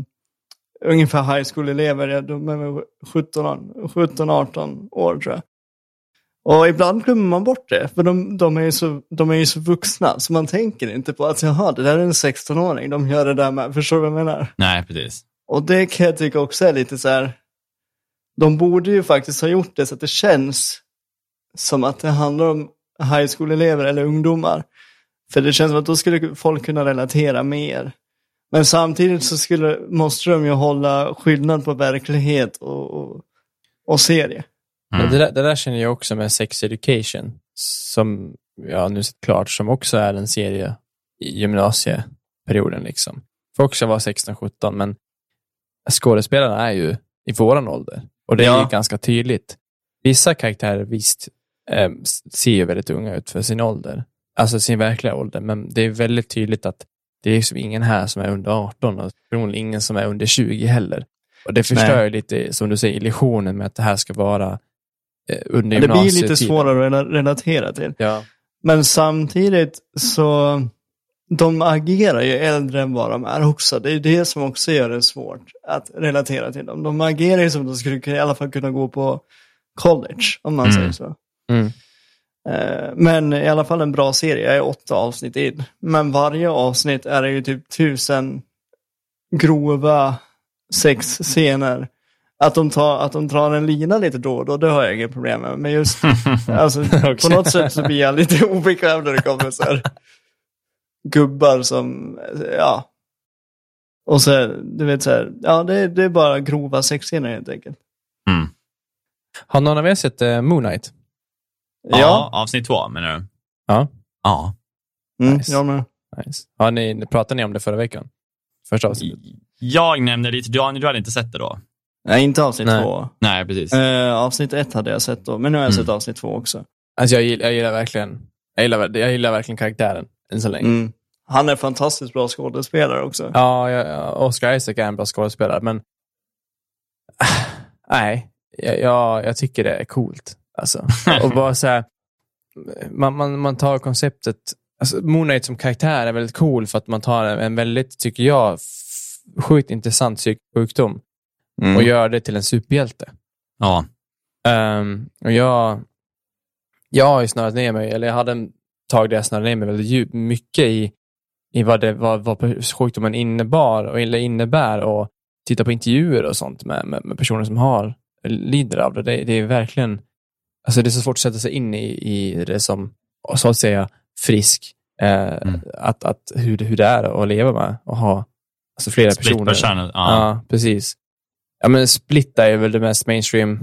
ungefär high school-elever, ja, de är väl 17 17-18 år tror jag. Och ibland glömmer man bort det, för de, de, är ju så, de är ju så vuxna, så man tänker inte på att jaha, det där är en 16-åring, de gör det där med, förstår du vad jag menar? Nej, precis. Och det kan jag tycka också är lite så här, de borde ju faktiskt ha gjort det så att det känns som att det handlar om high school-elever eller ungdomar. För det känns som att då skulle folk kunna relatera mer. Men samtidigt så skulle, måste de ju hålla skillnad på verklighet och, och, och serie. Mm. Men Det, där, det där känner jag också med Sex Education, som jag nu sett klart, som också är en serie i gymnasieperioden. Liksom. Får också vara 16-17, men skådespelarna är ju i våran ålder. Och det är Ja. ju ganska tydligt. Vissa karaktärer visst eh, ser ju väldigt unga ut för sin ålder, alltså sin verkliga ålder, men det är väldigt tydligt att det är liksom ingen här som är under 18 och förmodligen ingen som är under 20 heller. Och det förstör ju lite, som du säger, illusionen med att det här ska vara eh, under Men det blir lite gymnasietiden. svårare att rela- relatera till. Ja. Men samtidigt så, de agerar ju äldre än vad de är också. Det är det som också gör det svårt att relatera till dem. De agerar ju som att de skulle i alla fall kunna gå på college, om man Mm. säger så. Mm. Eh, Men i alla fall en bra serie, jag är åtta avsnitt in. Men varje avsnitt är det ju typ tusen grova sexscener att de, tar, att de drar en lina lite då och då, det har jag inget problem med. Men just, alltså, Okej. på något sätt så blir jag lite obekväm när det kommer så här gubbar som, ja. Och så, du vet så här, ja det, är- det är bara grova sexscener helt enkelt. Mm. Har någon av er sett uh, Moon Knight? Ja. Ja, avsnitt två menar du? Ja. Ja. mm, nice. jag med. Nice. Har ni, pratade ni om det förra veckan? Första avsnittet? Jag nämnde lite, Daniel, du hade inte sett det då? Nej, inte avsnitt Nej. två. Nej, precis. Eh, avsnitt ett hade jag sett då, men nu har jag Mm. sett avsnitt två också. Alltså jag, gillar, jag gillar verkligen jag gillar, jag gillar verkligen karaktären än så länge. Mm. Han är fantastiskt bra skådespelare också. Ja, jag- Oscar Isaac är en bra skådespelare, men nej, jag, jag, jag tycker det är coolt. Alltså. Och bara så här, man, man, man tar konceptet, alltså Moon Knight som karaktär är väldigt cool för att man tar en, en väldigt, tycker jag, sjukt intressant psykisk sjukdom Mm. och gör det till en superhjälte. Ja. Ehm, och jag, jag har ju snöat ner mig, eller jag hade en tag där jag snöade ner mig väldigt djupt, mycket i, i vad, det, vad, vad sjukdomen innebar och eller innebär och titta på intervjuer och sånt med, med, med personer som har lider av det. det. Det är verkligen, alltså det är så svårt att sätta sig in i, i det som, så att säga, frisk. Eh, Mm. att, att hur, det- hur det är att leva med och ha alltså flera Split personer. person, ja. Ja, precis. Ja, men Split är väl det mest mainstream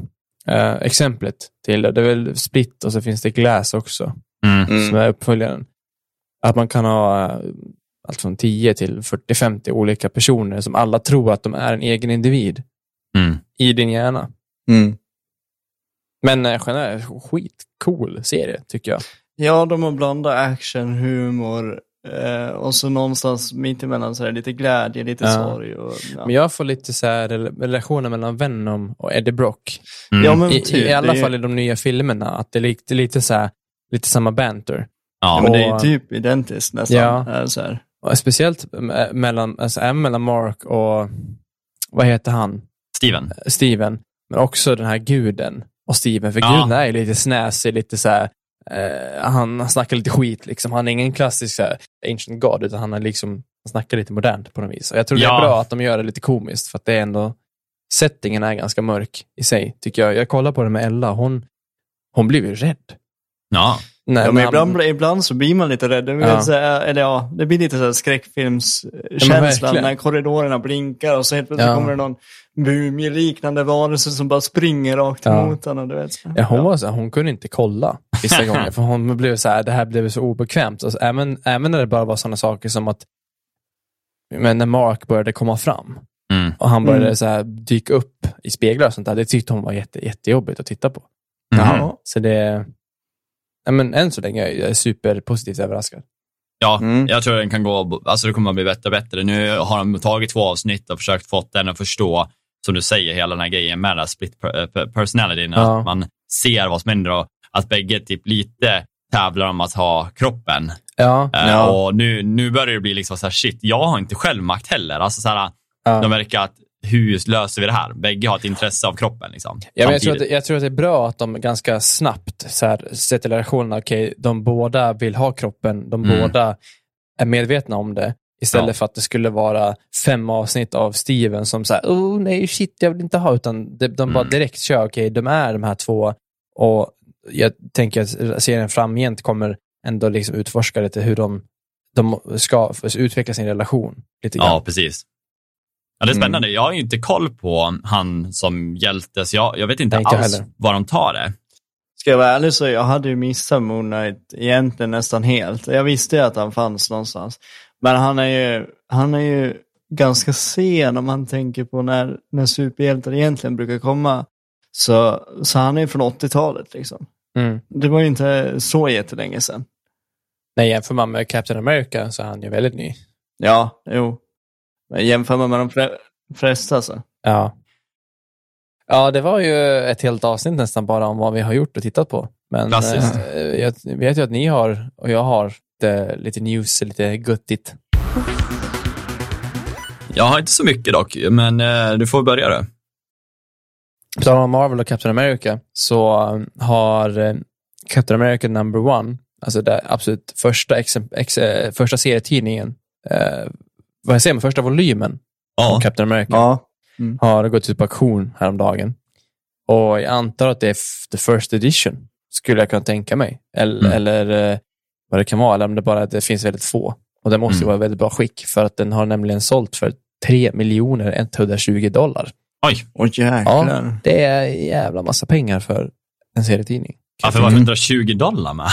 eh, exemplet till det. Det är väl Split och så finns det Glass också, Mm. Mm. som är uppföljaren. Att man kan ha eh, allt från 10 till 40-50 olika personer som alla tror att de är en egen individ Mm. i din hjärna. Mm. Men eh, generellt, skitcool serie, tycker jag. Ja, de har blandat action, humor eh, och så någonstans mittemellan så är det lite glädje, lite Ja. sorg. Och, ja. Men jag får lite så här rel- relationer mellan Venom och Eddie Brock. Mm. Ja, men I, typ, I alla fall i de nya filmerna. Att det är lite, lite, så här, lite samma banter. ja. men det är ju typ identiskt nästan. Ja. eh, Så här. Speciellt eh, mellan, alltså, även mellan Mark och, vad heter han, Steven. Steven. Men också den här guden och Steven. För Ja. guden är lite snäsig, lite så här, eh, han, han snackar lite skit liksom. Han är ingen klassisk så här, ancient god, utan han är liksom, han snackar lite modernt på något vis. Och jag tror det Ja. är bra att de gör det lite komiskt, för att det är ändå, settingen är ganska mörk i sig, tycker jag. Jag kollar på det med Ella, hon, hon blir ju rädd. Ja. När, Ja, men han- ibland, ibland så blir man lite rädd. Du Ja. här, eller ja, det blir lite så här skräckfilmskänsla verkligen. när korridorerna blinkar och så helt plötsligt Ja. kommer det någon mumieliknande varelse som bara springer rakt Ja. emot en. och Du vet, så. Ja, hon, var så, här, hon kunde inte kolla vissa gånger, för hon blev så här, det här blev så obekvämt. Alltså, även, även när det bara var sådana saker som att men när Mark började komma fram Mm. och han började Mm. så här, dyka upp i speglar och sånt där, det tyckte hon var jätte, jättejobbigt att titta på. Mhm. Så det, ja, men än så länge är jag superpositivt överraskad. Ja, Mm. jag tror den kan gå, alltså det kommer att bli bättre och bättre. Nu har de tagit två avsnitt och försökt få den att förstå, som du säger, hela den här grejen med den här split per, per, personalityn. Ja. Att man ser vad som händer och att bägge typ lite tävlar om att ha kroppen. Ja, Eh, Ja. Och nu, nu börjar det bli liksom så här, shit, jag har inte självmakt heller. Alltså så här, ja. de verkar att, hur löser vi det här? Bägge har ett intresse av kroppen. Liksom, Ja, men jag, tror att, jag tror att det är bra att de ganska snabbt så här, sätter relationerna, okej, de båda vill ha kroppen, de Mm. båda är medvetna om det, istället Ja. för att det skulle vara fem avsnitt av Steven som säger, oh nej, shit, jag vill inte ha, utan de, de bara Mm. direkt kör, okej, de är de här två, och jag tänker att serien framgent kommer ändå liksom utforska lite hur de, de ska utveckla sin relation lite grann. Ja, precis. Ja, det är Mm. spännande. Jag har ju inte koll på han som hjälte, så jag, jag vet inte inte alls var de tar det. Ska jag vara ärlig så jag hade ju missat Moon Knight egentligen nästan helt. Jag visste ju att han fanns någonstans. Men han är ju, han är ju ganska sen om man tänker på när, när superhjältar egentligen brukar komma. Så, så han är ju från 80-talet liksom. Mm. Det var ju inte så jättelänge sedan. Nej, jämför man med Captain America så är han ju väldigt ny. Ja, jo. Men jämför man med de flesta så. Ja. Ja, det var ju ett helt avsnitt nästan bara om vad vi har gjort och tittat på. Men eh, jag vet ju att ni har, och jag har, lite, lite news, lite guttigt. Jag har inte så mycket dock, men eh, du får börja då. På tal om Marvel och Captain America så eh, har eh, Captain America number one, alltså det absolut första, exemp- ex, eh, första serietidningen, eh, vad jag säger, första volymen Ja. om Captain America. Ja. Mm. har gått ut på auktion häromdagen. Och jag antar att det är the first edition, skulle jag kunna tänka mig. Eller, Mm. eller eh, vad det kan vara, eller om det bara det finns väldigt få. Och den måste ju Mm. vara i väldigt bra skick, för att den har nämligen sålt för 3 miljoner 120 dollar. Oj, Åh jäklar. Det är jävla massa pengar för en serietidning. varför var 120 dollar med?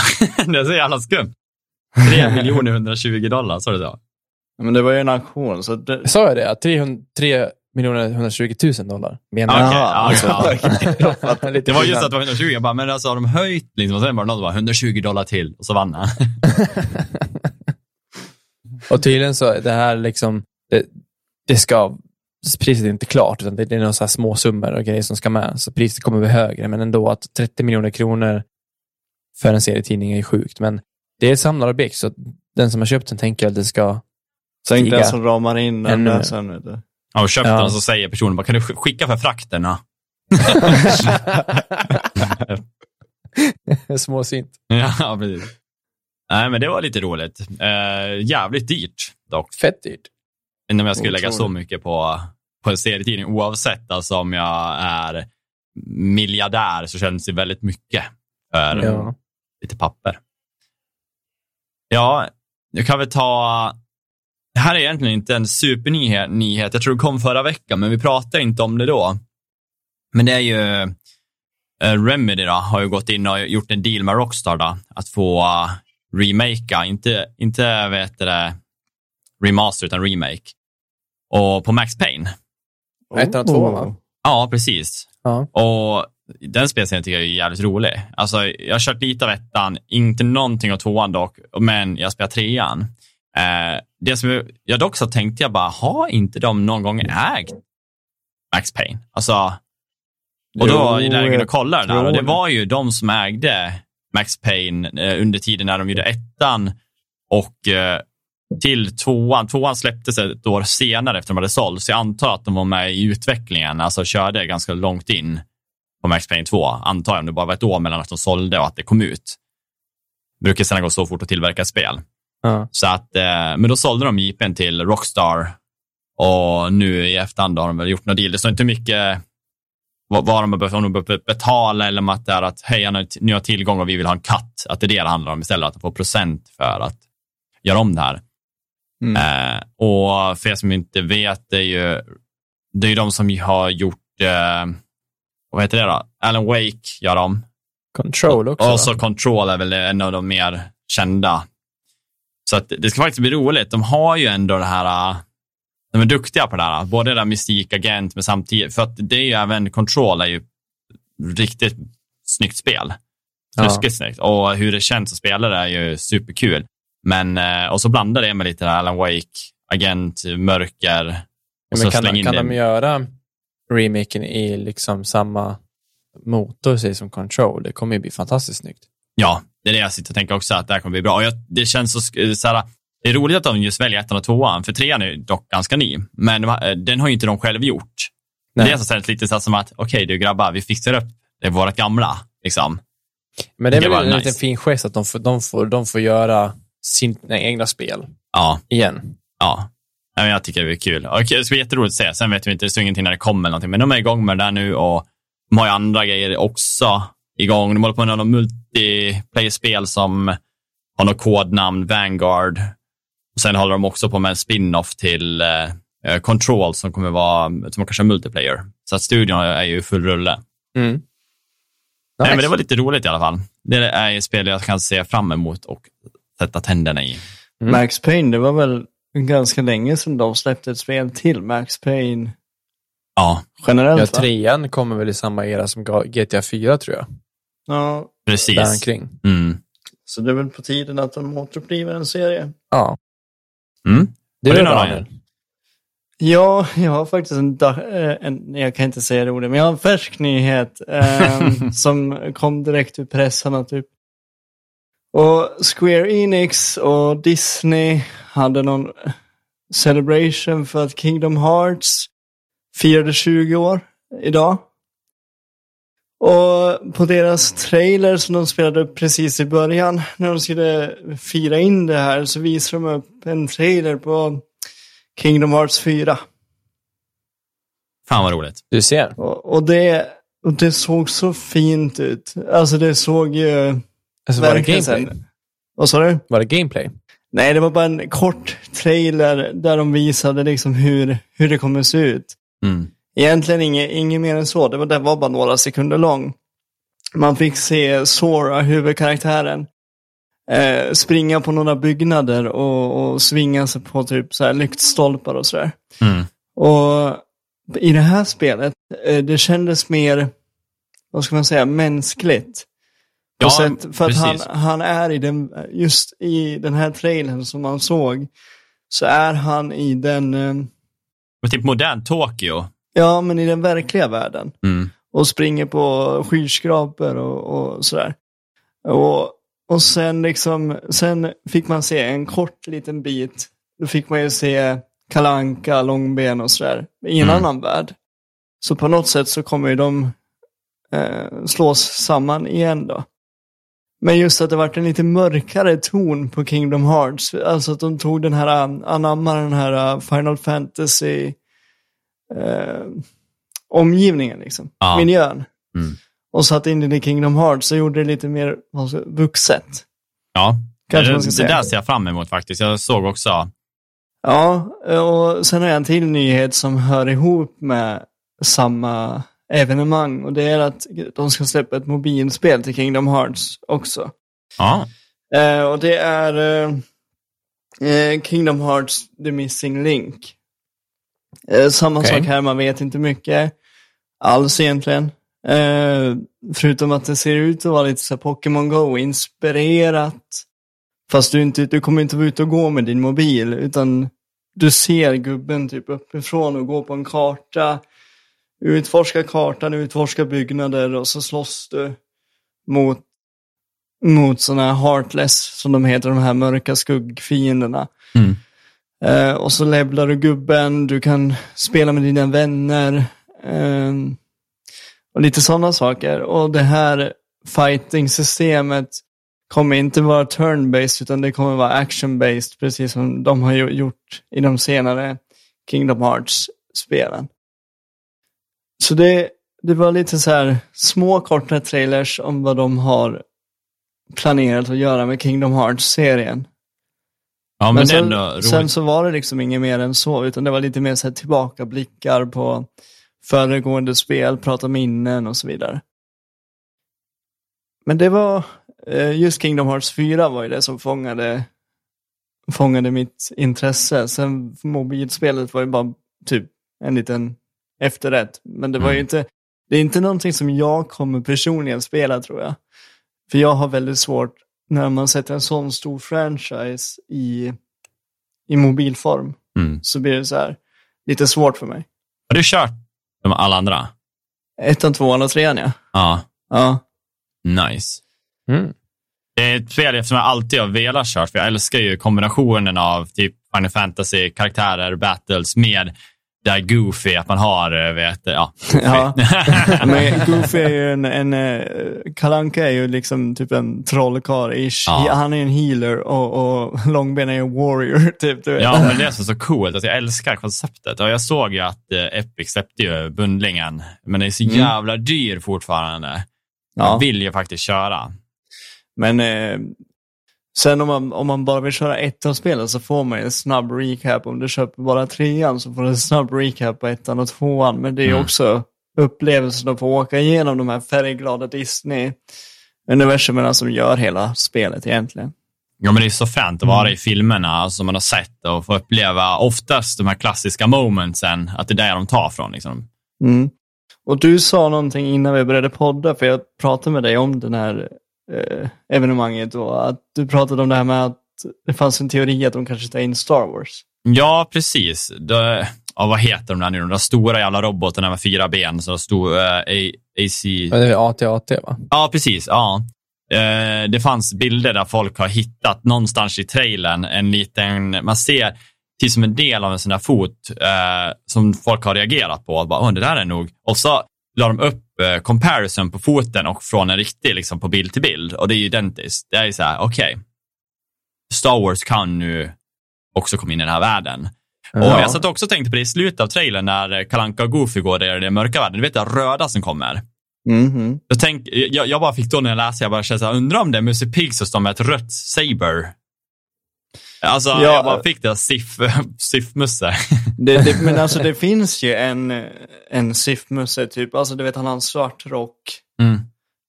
det är så jävla skumt. 3 miljoner 120 dollar, så det så? Men det var ju en auktion, så det... Sa jag det? Att 300, 3 miljoner 120 000 dollar? Menar jag. ja, Alltså, ja. Lite Det var just att det var 120, jag bara, men alltså har de höjt liksom, och sen var det någon som bara 120 dollar till och så vann han. Och tydligen så, det här liksom, det, det ska, priset är inte klart, utan det, det är några små summor och grejer som ska med. Så priset kommer bli högre, men ändå att 30 miljoner kronor för en serietidning är ju sjukt. Men det är ett samlarobjekt, så den som har köpt den tänker att det ska, Så inte den som ramar in den där sen. Vet du. Ja, och köpt Ja. den så säger personen bara, kan du sk- skicka för frakterna? småsint. ja, precis. Nej, men det var lite roligt. Eh, jävligt dyrt dock. Fett dyrt. Om jag skulle lägga så mycket på, på en serietidning. Oavsett alltså om jag är miljardär så känns det väldigt mycket för Ja. lite papper. Ja, jag kan väl ta... Det här är egentligen inte en supernyhet. nyhet. Jag tror det kom förra veckan, men vi pratade inte om det då. Men det är ju... eh, Remedy då, har ju gått in och gjort en deal med Rockstar då, att få uh, remakea, inte, inte vet det, remaster utan remake. Och på Max Payne. Ettan och tvåan, va? Ja, precis. Ja. Och den spelserien tycker jag är jävligt rolig. Alltså, jag har kört lite av ettan, inte någonting av tvåan dock, men jag spelar trean. Eh, det som jag, dock så tänkte jag bara, har inte de någon gång ägt Max Payne? Alltså, och då är jag jag och kollade där och det var ju de som ägde Max Payne eh, under tiden när de gjorde ettan och eh, till tvåan. Tvåan släpptes ett år senare efter de hade sålts. Så jag antar att de var med i utvecklingen, alltså körde ganska långt in på Max Payne 2. Antar jag, om det bara var ett år mellan att de sålde och att det kom ut. Det brukar sedan gå så fort att tillverka spel. Ja. Så att, eh, men då sålde de JP'n till Rockstar och nu i efterhand har de väl gjort något deal. Det står inte mycket vad, vad de har behövt, om de behövt betala eller om att det är att hej, han har- tillgång och vi vill ha en cut. Att det är det det handlar om istället, att får procent för att göra om det här. Mm. Eh, och för er som inte vet, det är ju, det är ju de som har gjort, eh, vad heter det då? Alan Wake gör de. Control också. va? Och så Control är väl en av de mer kända. Så att det ska faktiskt bli roligt. De har ju ändå det här, äh, de är duktiga på det här. Både det där mystikagent, men samtidigt, för att det är ju även Control är ju riktigt snyggt spel. Ja. Ruskigt snyggt. Och hur det känns att spela det är ju superkul. Men, eh, och så blandar det med lite där Alan Wake, agent, mörker. Och Ja, så kan in kan det. de göra remaken i liksom samma motor säg, som Control? Det kommer ju bli fantastiskt snyggt. Ja, det är det jag sitter och tänker också, att det här kommer bli bra. Och jag, det känns så, sk- så här, det är roligt att de just väljer ettan och tvåan, för trean är dock ganska ny. Men har- den har ju inte de själv gjort. Nej. Det är så känns lite så som att, okej du grabbar, vi fixar upp det är vårt gamla. Liksom. Men det är väl en nice. liten fin gest att de får, de får, de får göra sina egna spel Ja, igen. ja. Ja, men Jag tycker det är kul. Och det ska bli jätteroligt att se. Sen vet vi inte, det står ingenting när det kommer eller någonting. Men de är igång med det där nu och de har ju andra grejer också igång. De håller på med några multiplayer-spel som har något kodnamn, Vanguard. Och sen håller de också på med en spin-off till eh, Control som kommer vara, som kanske är multiplayer. Så att studion är ju full rulle. Mm. Nej, Nice. men det var lite roligt i alla fall. Det är ett spel jag kan se fram emot och sätta tänderna i. Mm. Max Payne, det var väl ganska länge sedan de släppte ett spel till Max Payne Ja, generellt Ja, va? trean kommer väl i samma era som GTA 4 tror jag. Ja, precis. Däromkring. Mm. så det är väl på tiden att de återupplivar en serie. Ja. Mm. Det Har är du någon Daniel. Ja, jag har faktiskt en, eh, en jag kan inte säga det ordet, men jag har en färsk nyhet eh, som kom direkt ur pressarna typ. Och Square Enix och Disney hade någon celebration för att Kingdom Hearts firade 20 år idag. Och på deras trailer som de spelade upp precis i början, när de skulle fira in det här, så visade de upp en trailer på Kingdom Hearts 4. Fan vad roligt. Du ser. Och, och, det, och det såg så fint ut. Alltså det såg ju... Alltså, var det gameplay? Vad sa du? Var det gameplay? Nej, det var bara en kort trailer där de visade liksom hur, hur det kommer se ut. Mm. Egentligen inget, inget mer än så. Det var, det var bara några sekunder lång. Man fick se Sora, huvudkaraktären, eh, springa på några byggnader och, och svinga sig på typ så här lyktstolpar och sådär. Mm. Och i det här spelet, eh, det kändes mer, vad ska man säga, mänskligt. Ja, sätt, för att han, han är i den, just i den här trailern som man såg, så är han i den, eh, Men typ modern Tokyo. Ja men i den verkliga världen. Mm. och springer på skyskrapor och, och sådär. Och, och sen liksom, sen fick man se en kort liten bit, då fick man ju se kalanka, långben och sådär, i en Mm. annan värld. Så på något sätt så kommer ju de eh, slås samman igen då. Men just att det vart en lite mörkare ton på Kingdom Hearts, alltså att de tog den här, anammar den här uh, Final Fantasy eh, omgivningen liksom, Ja. miljön. Mm. Och satte in det i Kingdom Hearts så gjorde det lite mer vuxet. Ja, Kanske det, man ska det där ser jag fram emot faktiskt. Jag såg också, Ja, och sen har jag en till nyhet som hör ihop med samma evenemang och det är att de ska släppa ett mobilspel till Kingdom Hearts också. ja, Eh, och det är eh, eh, Kingdom Hearts The Missing Link. Eh, samma Okej. sak här, man vet inte mycket alls egentligen. Eh, förutom att det ser ut att vara lite så Pokémon Go-inspirerat. Fast du, inte, du kommer inte vara ute och gå med din mobil, utan du ser gubben typ uppifrån och går på en karta. Utforska kartan, utforska byggnader och så slåss du mot mot sådana här heartless, som de heter, de här mörka skuggfienderna. Mm. Eh, och så levlar du gubben, du kan spela med dina vänner. eh, och lite sådana saker. Och det här fighting-systemet kommer inte vara turn-based, utan det kommer vara action-based, precis som de har gjort i de senare Kingdom Hearts-spelen. Så det, det var lite så här små korta trailers om vad de har planerat att göra med Kingdom Hearts-serien ja men, Men sen, ändå sen så var det liksom inget mer än så, utan det var lite mer så här tillbakablickar på föregående spel, prata minnen och så vidare. Men det var, eh, just Kingdom Hearts 4 var ju det som fångade, fångade mitt intresse. Sen mobilspelet var ju bara typ en liten efterrätt. Men det var ju Mm. inte, det är inte någonting som jag kommer personligen spela tror jag. För jag har väldigt svårt när man sätter en sån stor franchise i, i mobilform. Mm. Så blir det så här lite svårt för mig. Har du kört de alla andra? Ettan, tvåan och trean ja. Ja, Ja. nice. Mm. Det är ett spel som jag alltid har velat köra, för jag älskar ju kombinationen av typ Final Fantasy-karaktärer, battles med det här goofy, att man har, eh, vet, ja. ja. Men Goofy är ju en, en uh, Kalanka är ju liksom typ en trollkarl-ish. Ja. Han är en healer och, och Långben är en warrior typ. Ja, men det är så, så coolt. Alltså, jag älskar konceptet. Och jag såg ju att eh, Epic släppte ju bundlingen, men det är så Mm. jävla dyr fortfarande. Ja. Jag vill ju faktiskt köra. Men eh, sen om man, om man bara vill köra ett av spelen så får man en snabb recap. Om du köper bara trean så får du en snabb recap på ettan och tvåan. Men det är Mm. också upplevelsen att få åka igenom de här färgglada Disney-universumerna som gör hela spelet egentligen. Ja, men det är så fränt att vara Mm. i filmerna som man har sett och få uppleva oftast de här klassiska momentsen, att det är där de tar från. Liksom. Mm. Och du sa någonting innan vi började podda, för jag pratade med dig om den här eh, evenemanget och att du pratade om det här med att det fanns en teori att de kanske tar in Star Wars. Ja, precis. Det, ja, vad heter de där nu? De där stora jävla robotarna med fyra ben. Så stod uh, AC... Ja, Det är AT-AT va? Ja, precis. Ja. Eh, det fanns bilder där folk har hittat någonstans i trailern en liten, man ser till som en del av en sån där fot eh, som folk har reagerat på. Bara, Åh, det där är nog. Och så la de upp eh, comparison på foten och från en riktig liksom, på bild till bild. Och det är ju identiskt. Det är ju så här, okej. Star Wars kan nu också komma in i den här världen. Och Ja. jag satt också och tänkte på det i slutet av trailern när Kalanka och Goofy går där i den mörka världen. Du vet det röda som kommer. Mhm. Jag, tänk, jag, jag bara fick då när jag läste, jag bara kände så här, undrar om det är Musse Pigg som står med ett rött saber. Alltså, Ja. jag bara fick det Sif, Sif-Musse. Det, det, men alltså det finns ju en, en Sif-musse typ, alltså du vet han har en svart rock Mm.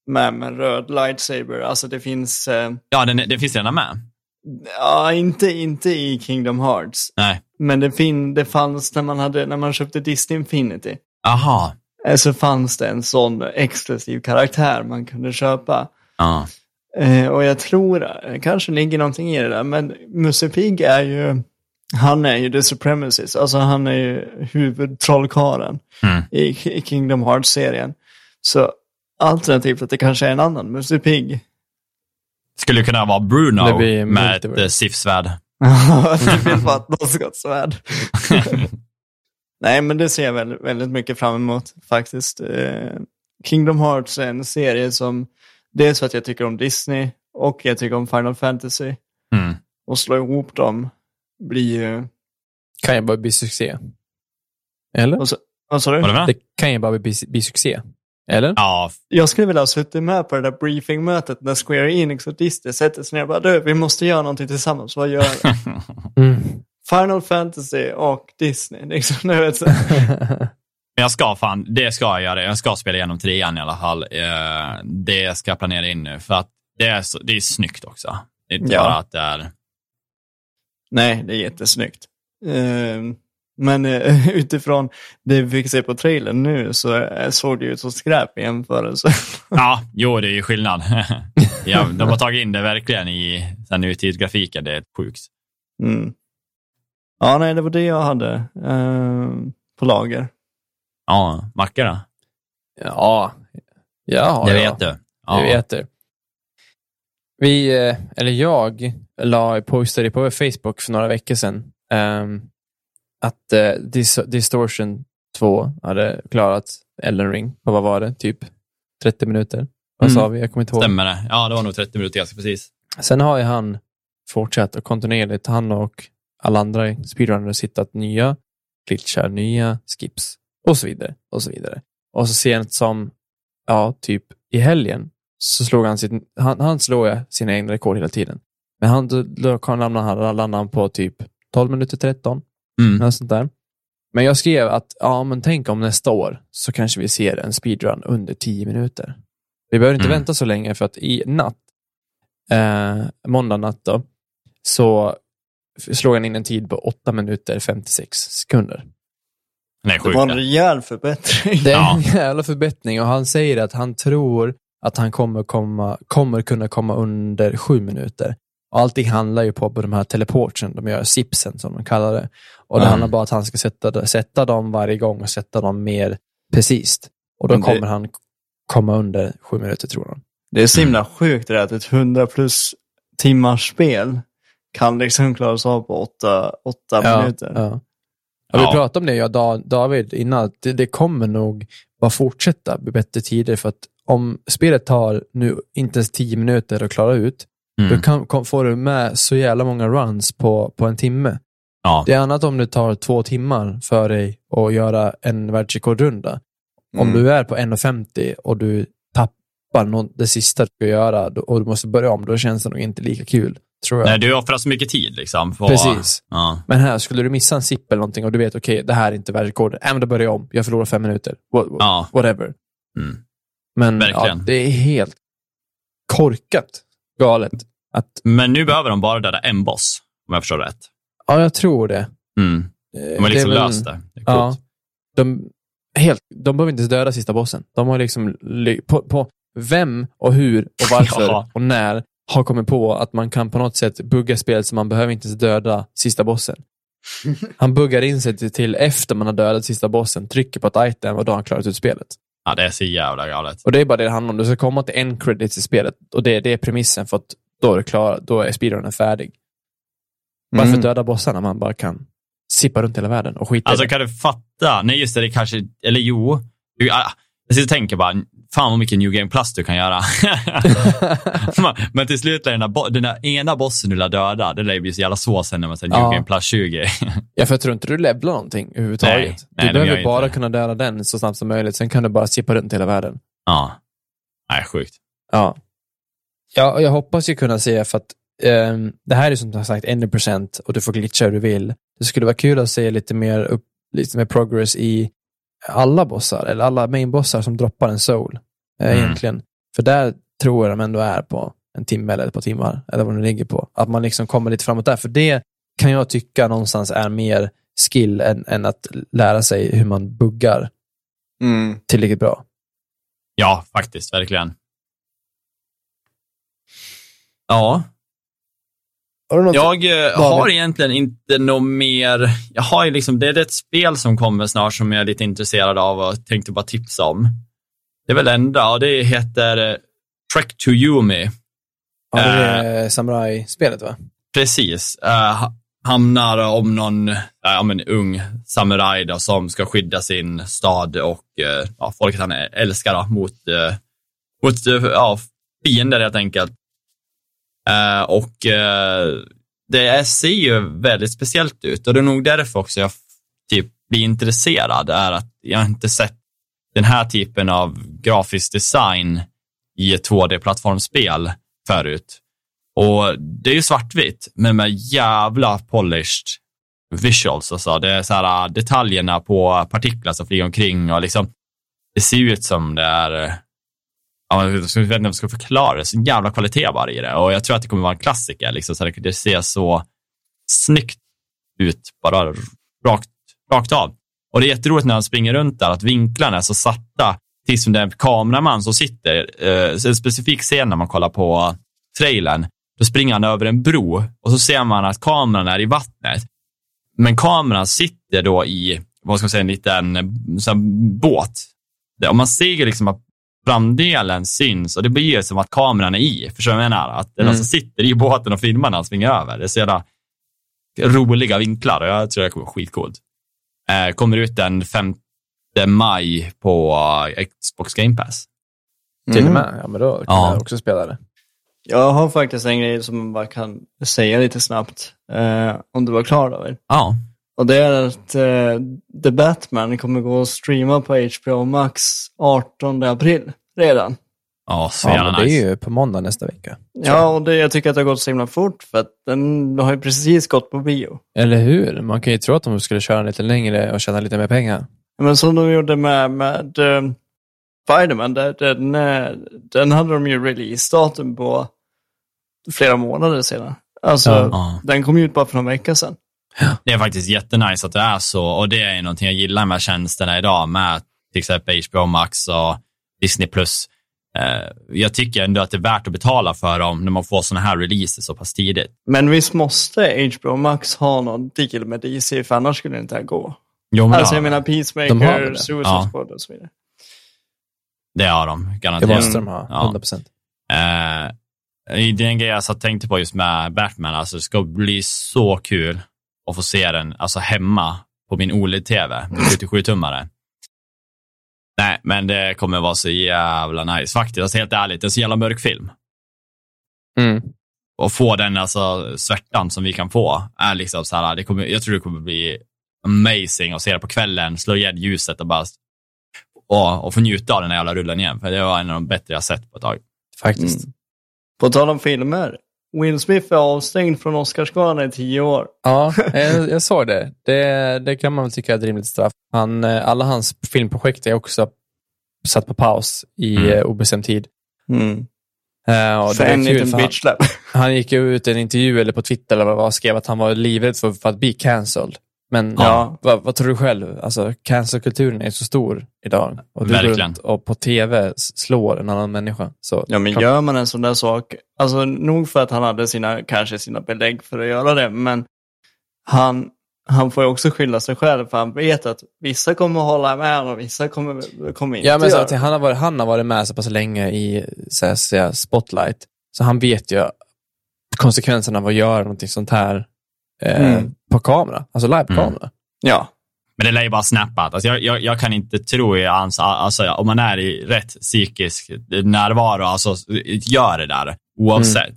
med, med en röd lightsaber. Alltså det finns, eh, Ja, den, den finns redan med. ja inte, inte i Kingdom Hearts. Nej. Men det, fin, det fanns när man, hade, när man köpte Disney Infinity. Aha. eh, Så fanns det en sån exklusiv karaktär man kunde köpa. Ja. Eh, och jag tror, det kanske ligger någonting i det där, men Musse Pigg är ju, han är ju the supremacist, alltså han är ju huvudtrollkarlen Mm. i, i Kingdom Hearts-serien. Så alternativt att det kanske är en annan Musse Pigg. Skulle kunna vara Bruno med ett eh, Sif-svärd. det vill bara ett svärd. Nej, men det ser jag väldigt, väldigt mycket fram emot faktiskt. Eh, Kingdom Hearts är en serie som, dels för att jag tycker om Disney och jag tycker om Final Fantasy. Mm. Och slå ihop dem blir ju... Kan ju bara bli succé. Eller? Vad sa du? Det kan ju bara bli, bli succé. Eller? Ja, Jag skulle vilja ha suttit med på det där briefingmötet när Square Enix och Disney sätter sig ner och bara du, vi måste göra någonting tillsammans, vad gör vi? Mm. Final Fantasy och Disney. Liksom, du vet, jag ska fan, det ska jag göra. Jag ska spela igenom trean i alla fall. Eh, Det ska jag planera in nu, för att det är, så, det är snyggt också. Det är inte Ja. bara att det är... Nej, det är jättesnyggt. Ehm, men eh, utifrån det vi fick se på trailern nu så eh, såg det ut som skräp i jämförelse. Ja, jo, det är ju skillnad. ja, de har tagit in det verkligen i nutidsgrafiken. Det är sjukt. Mm. Ja, nej, det var det jag hade ehm, på lager. Ja, Macka då? Ja. Ja, det ja. vet du. Ja. Det vet du. Vi, eh, eller jag, la, postade på Facebook för några veckor sedan ehm, att eh, Dis- Distortion 2 hade klarat Elden Ring på, vad var det, typ 30 minuter? Vad Mm. sa vi? Jag kommer inte ihåg. Stämmer det? Ja, det var nog 30 minuter ganska precis. Sen har ju han fortsatt och kontinuerligt, han och alla andra speedrunners hittat nya glitchar, nya skips och så vidare. Och så vidare. Och så sent som, ja, typ i helgen så slog han sitt, han, han slår sina egna rekord hela tiden. Men han, då, han, landade han på typ 12 minuter 13, Mm. något sånt där. Men jag skrev att, ja men tänk om nästa år så kanske vi ser en speedrun under 10 minuter. Vi behöver inte Mm. vänta så länge för att i natt, eh, måndag natt då, så slog han in en tid på 8 minuter 56 sekunder. Det är Det var en det. rejäl förbättring. Det är Ja. en jävla förbättring och han säger att han tror att han kommer, komma, kommer kunna komma under 7 minuter. Och allting handlar ju på, på de här teleportsen, de gör sipsen som de kallar det. Och det Mm. handlar bara om att han ska sätta, sätta dem varje gång och sätta dem mer precis. Och då det- kommer han komma under 7 minuter tror han. Det är så himla sjukt det där att ett 100 plus timmars spel kan liksom klaras av på 8 minuter. Ja. Och vi Ja. pratade om det, jag och David, innan, det, det kommer nog bara fortsätta bli bättre tider. För att om spelet tar nu inte ens 10 minuter att klara ut, Mm. då kan, kom, får du med så jävla många runs på, på en timme. Ja. Det är annat om det tar två timmar för dig att göra en världsrekordrunda. Om Mm. du är på 1.50 och du tappar något, det sista du ska göra och du måste börja om, då känns det nog inte lika kul. Tror jag. Nej, du offrar så mycket tid liksom. På, Precis. Ja. Men här, skulle du missa en sipp eller någonting och du vet, okej, det här är inte världsrekordet. Äh, men då börjar jag om. Jag förlorar fem minuter. What, Ja. Whatever. Mm. Men ja, det är helt korkat galet. Att, Men nu behöver de bara döda en boss, om jag förstår rätt. ja, jag tror det. Mm. De har liksom löst det. det är Ja. De, helt, de behöver inte döda sista bossen. De har liksom, på, på vem och hur och varför Ja. och när har kommit på att man kan på något sätt bugga spelet så man behöver inte ens döda sista bossen. Han buggar in sig till, till efter man har dödat sista bossen, trycker på ett item och då har han klarat ut spelet. Ja, det är så jävla galet. Och det är bara det det handlar om. Du ska komma till en credit i spelet och det, det är premissen för att då är det klar, då är speedrunnen färdig. Varför Mm. döda bossarna man bara kan sippa runt hela världen och skita i Alltså det? kan du fatta? Nej, just det, det kanske, eller jo. Du, ah, Jag sitter och tänker bara, fan vad mycket New Game Plus du kan göra. Men till slut lär den, där, den där ena bossen du lär döda, det lär ju bli så jävla svårt sen när man säger New Ja. Game Plus 20. Ja, för jag tror inte du levlar någonting överhuvudtaget. Nej, nej, du gör behöver inte bara det. kunna döda den så snabbt som möjligt. Sen kan du bara chippa runt hela världen. ja. Nej, sjukt. Ja. Ja jag hoppas ju kunna se, för att ehm, det här är som sagt 1% och du får glitcha hur du vill. Det skulle vara kul att se lite mer, upp, lite mer progress i alla bossar, eller alla mainbossar som droppar en soul. Eh, Mm. Egentligen. För där tror jag de ändå är på en timme eller ett par timmar, eller vad den ligger på. Att man liksom kommer lite framåt där, för det kan jag tycka någonstans är mer skill än, än att lära sig hur man buggar Mm. tillräckligt bra. Ja, faktiskt, verkligen. Ja, Har? Jag eh, har egentligen inte något mer. Jag har ju liksom, det är ett spel som kommer snart som jag är lite intresserad av och tänkte bara tipsa om. Det är väl enda och det heter eh, Trek to Yumi. Ja, det är samurai-spelet va? Precis. Uh, ha- handlar om någon uh, ja, men ung samuraj då, som ska skydda sin stad och uh, ja, folket han älskar då, mot, mot ja, fiender helt enkelt. Eh, och uh, det ser ju väldigt speciellt ut och det är nog därför också jag typ blir intresserad, är att jag har inte sett den här typen av grafisk design i ett 2D-plattformsspel förut. Och det är ju svartvitt, men med jävla polished visuals. Alltså. Det är så här, eh, detaljerna på partiklar som flyger omkring och liksom, det ser ju ut som det är, ja, jag vet inte om jag ska förklara det, så jävla kvalitet bara i det. Och jag tror att det kommer vara en klassiker, liksom, så det, ser så snyggt ut, bara rakt, rakt av. Och det är jätteroligt när han springer runt där, att vinklarna är så satta, tills som det är en kameraman som sitter, eh, en specifik scen när man kollar på trailern, då springer han över en bro och så ser man att kameran är i vattnet. Men kameran sitter då i, vad ska man säga, en liten eh, här, båt. Och man ser ju liksom att framdelen syns och det blir ju som att kameran är i. Förstår du vad jag menar? Att den Mm. alltså sitter i båten och filmar när han springer över. Det är så jävla roliga vinklar och jag tror det kommer vara skitcoolt. Eh, kommer ut den 5 maj på eh, Xbox Game Pass. Till och Mm. med. Ja, men då kan Ja. jag också spela det. Jag har faktiskt en grej som man bara kan säga lite snabbt. Eh, om du var klar David. Ja. Och det är att eh, The Batman kommer gå att streama på HBO Max 18 april redan. Ja, så Ja, jävla men det nice. är ju på måndag nästa vecka. Ja, och det, jag tycker att det har gått så himla fort för att den har ju precis gått på bio. Eller hur? Man kan ju tro att de skulle köra lite längre och tjäna lite mer pengar. Men som de gjorde med, med uh, Spiderman, där, den, eh, den hade de ju releasedatum på flera månader sedan. Alltså, Ja. Ja. den kom ju ut bara för någon vecka sedan. Det är faktiskt jättenice att det är så och det är någonting jag gillar med tjänsterna idag med till exempel HBO Max och Disney+. Eh, jag tycker ändå att det är värt att betala för dem när man får sådana här releaser så pass tidigt. Men visst måste HBO Max ha någon deal med DC, för annars skulle det inte här gå. Jo, men Alltså det, jag menar De har Peacemaker, det? Suicide Ja. Squad och så vidare. det har de, Det garanterat. måste de ha, Ja. 100 procent. Eh, det är en grej jag satt tänkte på just med Batman. Alltså, det ska bli så kul att få se den alltså, hemma på min OLED-TV, min 77-tummare. Nej, men det kommer vara så jävla nice. Faktiskt, alltså, helt ärligt, det är så jävla mörk film. Mm. Och få den alltså, svärtan som vi kan få, är liksom så här, det kommer, jag tror det kommer bli amazing att se det på kvällen, slå igen ljuset och bara och, och få njuta av den här jävla rullen igen. För det var en av de bättre jag sett på ett tag. Faktiskt. Mm. På tal om filmer. Will Smith är avstängd från Oscarsgalan i tio år. Ja, jag, jag såg det. det. Det kan man väl tycka är ett rimligt straff. Han, eh, alla hans filmprojekt är också satt på paus i Mm. mm. obestämd tid. Mm. Eh, och för en liten för han, han gick ut i en intervju eller på Twitter eller vad skrev att han var livrädd för, för att bli cancelled. Men Ja. vad, vad tror du själv? Alltså, cancelkulturen är så stor idag. Och du går Verkligen. runt och på tv slår en annan människa. Så, Ja, men kom- gör man en sån där sak, alltså nog för att han hade sina, kanske sina belägg för att göra det, men han, han får ju också skylla sig själv för han vet att vissa kommer att hålla med honom och vissa kommer, kommer inte Ja, men så att det. han, har varit, han har varit med så pass länge i så här, säga, spotlight, så han vet ju konsekvenserna av att göra någonting sånt här eh, Mm. På kamera, alltså live på Mm. kamera. Ja, Men det lär ju bara snappat. Alltså jag, jag, jag kan inte tro, i hans, alltså, om man är i rätt psykisk närvaro, alltså gör det där oavsett. Mm.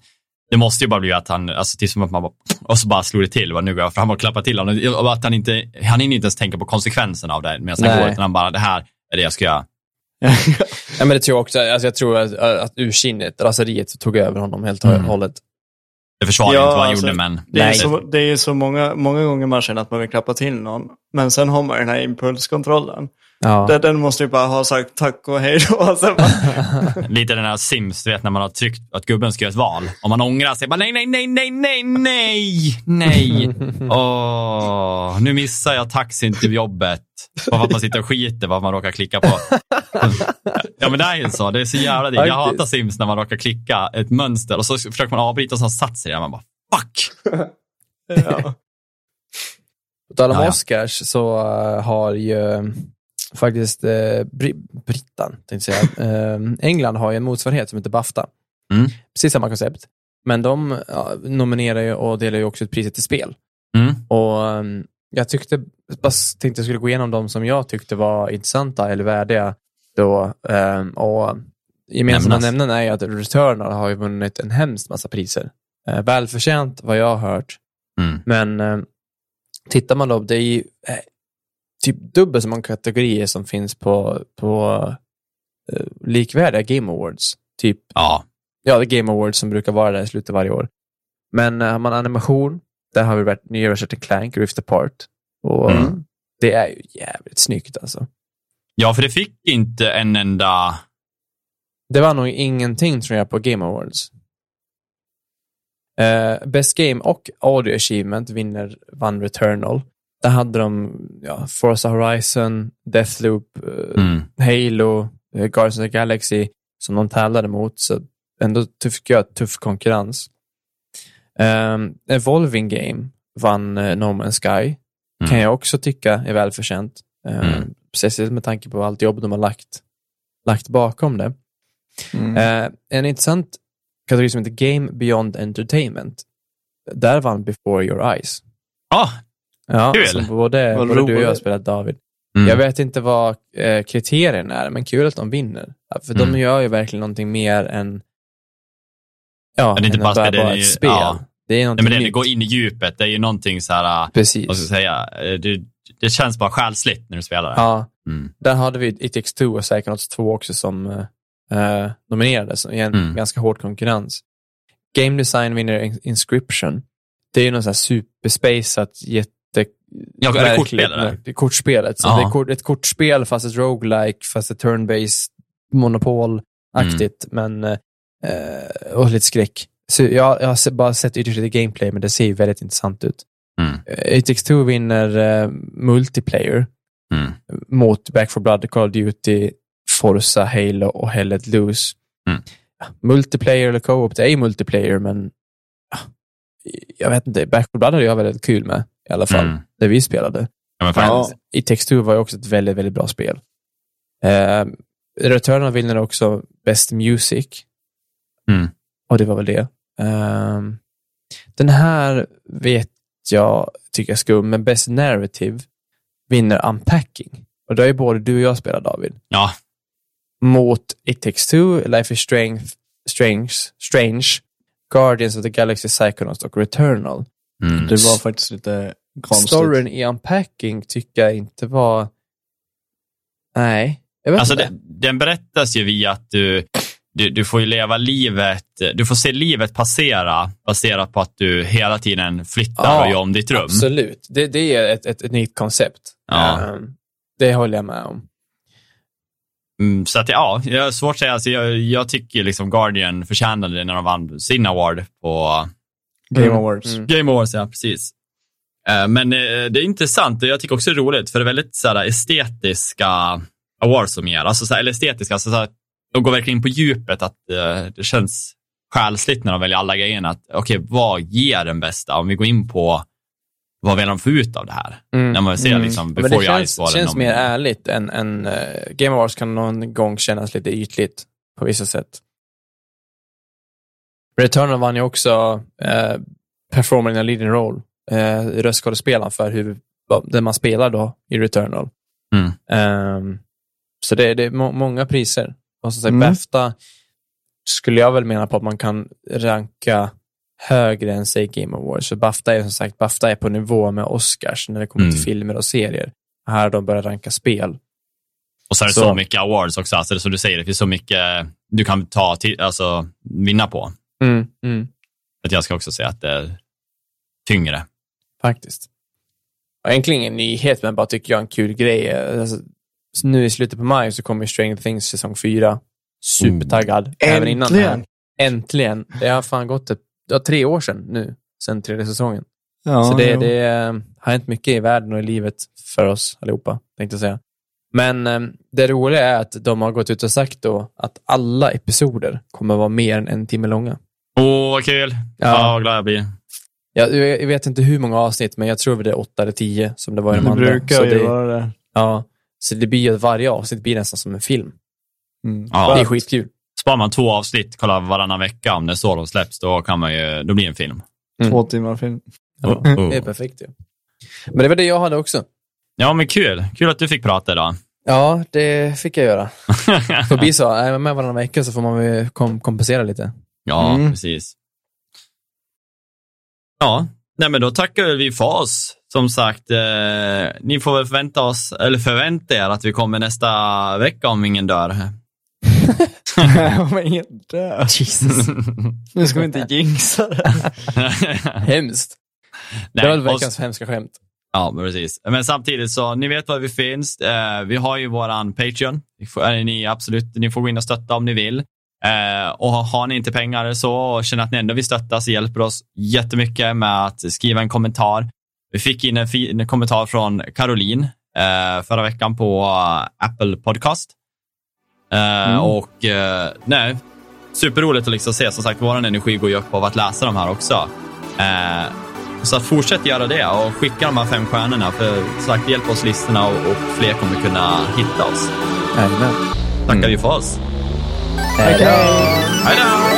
Det måste ju bara bli att han, alltså typ som att man bara, och så bara slog det till, nu går jag fram och klappar till honom. Och att han inte, han hinner inte ens tänka på konsekvenserna av det medan han går, utan han bara, det här är det jag ska göra. ja, men det tror jag också. Alltså jag tror att, att ursinnet, raseriet, tog över honom helt och mm. hållet. Det försvarar ja, inte vad han alltså, gjorde, men... Det är, så, det är så många, många gånger man känner att man vill klappa till någon. Men sen har man den här impulskontrollen. Ja. Den, den måste ju bara ha sagt tack och hej då. Lite den här Sims, du vet när man har tryckt att gubben ska göra ett val. Om man ångrar sig, bara nej, nej, nej, nej, nej, nej, nej. Åh, nu missar jag taxin till jobbet. Bara för att man sitter och skiter vad man råkar klicka på. ja men det är ju så, det är så jävla dyrt. Jag hatar Sims när man råkar klicka ett mönster och så försöker man avbryta och så har satt sig där. Man bara fuck. ja. På tal om Oscars så uh, har ju faktiskt eh, Br Brittan, tänkte säga. Eh, England har ju en motsvarighet som heter Bafta. Mm. Precis samma koncept. Men de ja, nominerar ju och delar ju också ut priset till spel. Mm. Och um, Jag tyckte, bara tänkte jag skulle gå igenom de som jag tyckte var intressanta eller värdiga. Då, um, och Gemensamma nämnaren är ju att Returnal har ju vunnit en hemskt massa priser. Uh, välförtjänt vad jag har hört. Mm. Men uh, tittar man då, det är ju eh, typ dubbelt så många kategorier som finns på, på uh, likvärdiga Game Awards. Typ, ja. ja, det Game Awards som brukar vara där i slutet varje år. Men uh, har man animation, där har vi varit nya Ratchet Clank, Rift Apart. Och mm. det är ju jävligt snyggt alltså. Ja, för det fick inte en enda... Det var nog ingenting tror jag på Game Awards. Uh, Best Game och Audio Achievement vinner vann Returnal. Där hade de ja, Forza Horizon, Deathloop, eh, mm. Halo, eh, Guardians of the Galaxy som de tävlade mot. Så ändå tycker jag tuff konkurrens. Um, Evolving Game vann uh, No Man's Sky. Mm. Kan jag också tycka är välförtjänt. Um, mm. Speciellt med tanke på allt jobb de har lagt, lagt bakom det. Mm. Uh, en intressant kategori som heter Game Beyond Entertainment. Där vann Before Your Eyes. Ah, Ja, kul. både, både du och jag har spelat David. Mm. Jag vet inte vad eh, kriterierna är, men kul att de vinner. För mm. de gör ju verkligen någonting mer än, ja, det är inte än bara, bara, bara ett spel. Ja. Det är någonting Nej, men det, det går in i djupet. Det är ju någonting så här, Precis. vad ska jag säga, eh, det, det känns bara själsligt när du spelar det. Ja. Mm. Där hade vi It takes two och Psychonauts 2 också som eh, nominerades i en mm. ganska hård konkurrens. Game design vinner Inscription. Det är ju något så här superspacet, Ja, är det kortspel? Det är kortspelet. Så det är ett kortspel fast ett roguelike, fast ett turn-based monopol-aktigt, mm. men eh, och lite skräck. Så jag, jag har bara sett ytterst lite gameplay, men det ser väldigt intressant ut. Mm. Eh, It 2 vinner uh, multiplayer mm. mot Back for Blood, Call of Duty, Forza, Halo och Hell Let Loose. Mm. Multiplayer eller co-op, det är ju multiplayer, men jag vet inte, Back for Blood hade jag väldigt kul med i alla fall, mm. där vi spelade. Ja, men I Textur var ju också ett väldigt, väldigt bra spel. Eh, Returnal vinner också Best Music. Mm. Och det var väl det. Eh, den här vet jag tycker jag skum, men Best Narrative vinner Unpacking. Och då är både du och jag spelar David. Ja. Mot It takes two, Life is strange, strange, strange Guardians of the Galaxy Psychonauts och Returnal. Mm. Det var faktiskt lite konstigt. Storyn i Unpacking tycker jag inte var... Nej, jag vet alltså inte. Den, den berättas ju via att du, du, du får leva livet, du får se livet passera baserat på att du hela tiden flyttar ja, och gör om ditt rum. Absolut, det, det är ett, ett, ett nytt koncept. Ja. Um, det håller jag med om. Mm, så att ja, jag har svårt att säga. Alltså, jag, jag tycker liksom Guardian förtjänade det när de vann sin award på Game mm. Awards. Mm. Game Awards, ja precis. Uh, men uh, det är intressant och jag tycker också det är roligt för det är väldigt så här, estetiska awards som ger. Alltså, så här, eller estetiska, alltså, så här, de går verkligen in på djupet att uh, det känns själsligt när de väljer alla grejerna. Okej, okay, vad ger den bästa? Om vi går in på vad vill de få ut av det här? Mm. När man ser mm. liksom, before Men det känns, eyes känns mer ärligt än, än uh, Game Awards kan någon gång kännas lite ytligt på vissa sätt. Returnal vann ju också uh, Performer in a leading role, uh, röstskådespelaren för huvud, den man spelar då i Returnal. Mm. Ehm, så det, det är må många priser. Och som sagt, Mm. Bafta skulle jag väl mena på att man kan ranka högre än säg Game Awards. Så Bafta är som sagt Bafta är på nivå med Oscars när det kommer till Mm. filmer och serier. Här har de börjat ranka spel. Och så är det Så- så, mycket awards också. Alltså, som du säger, det finns så mycket du kan ta till, alltså, vinna på. Mm. Att jag ska också säga att det är tyngre. Faktiskt. Och egentligen ingen nyhet, men bara tycker jag en kul grej. Alltså, nu i slutet på maj så kommer Stranger Things säsong 4. Supertaggad. Även innan det här. Äntligen! Äntligen. Det har fan gått ett, ja, tre år sedan nu, sen tredje säsongen. Ja, så det, jo. det eh, har hänt mycket i världen och i livet för oss allihopa, tänkte jag säga. Men eh, det roliga är att de har gått ut och sagt då att alla episoder kommer vara mer än en timme långa. Åh, vad kul! Ja. Ja. vad glad jag blir. Jag, jag vet inte hur många avsnitt, men jag tror det är åtta eller tio som det var i de Det andra. brukar så ju det, vara det. Ja, så det blir ju att varje avsnitt blir nästan som en film. Mm. Ja. Det är skitkul. Sparar man två avsnitt, kollar varannan vecka om det är så de släpps, då, kan man ju, då blir det en film. Mm. Två timmar film. Ja, Oh, oh. Det är perfekt ju. Men det var det jag hade också. Ja, men kul. Kul att du fick prata idag. Ja, det fick jag göra. Får bli så. Är man med varannan vecka så får man väl kom kompensera lite. ja, Mm. precis. Ja, nej men då tackar vi för oss. Som sagt, eh, ni får väl förvänta oss, eller förvänta er att vi kommer nästa vecka om ingen dör. Om ingen dör. Jesus. Nu ska vi inte jinxa det. Hemskt. Nej, det var och- veckans hemska skämt. Ja, men precis. Men samtidigt så, ni vet var vi finns. Eh, vi har ju våran Patreon. Ni får, ni, absolut, ni får gå in och stötta om ni vill. Eh, och har ni inte pengar så och känner att ni ändå vill stötta så hjälper oss jättemycket med att skriva en kommentar. Vi fick in en, fin en kommentar från Caroline eh, förra veckan på eh, Apple Podcast. Eh, Och eh, nej, superroligt att liksom se. Som sagt, vår energi går ju upp av att läsa de här också. Eh, så att fortsätt göra det och skicka de här fem stjärnorna. För sagt, hjälp oss listorna och, och fler kommer kunna hitta oss. Jajamän. Tackar vi för oss. Hej då. Hej då!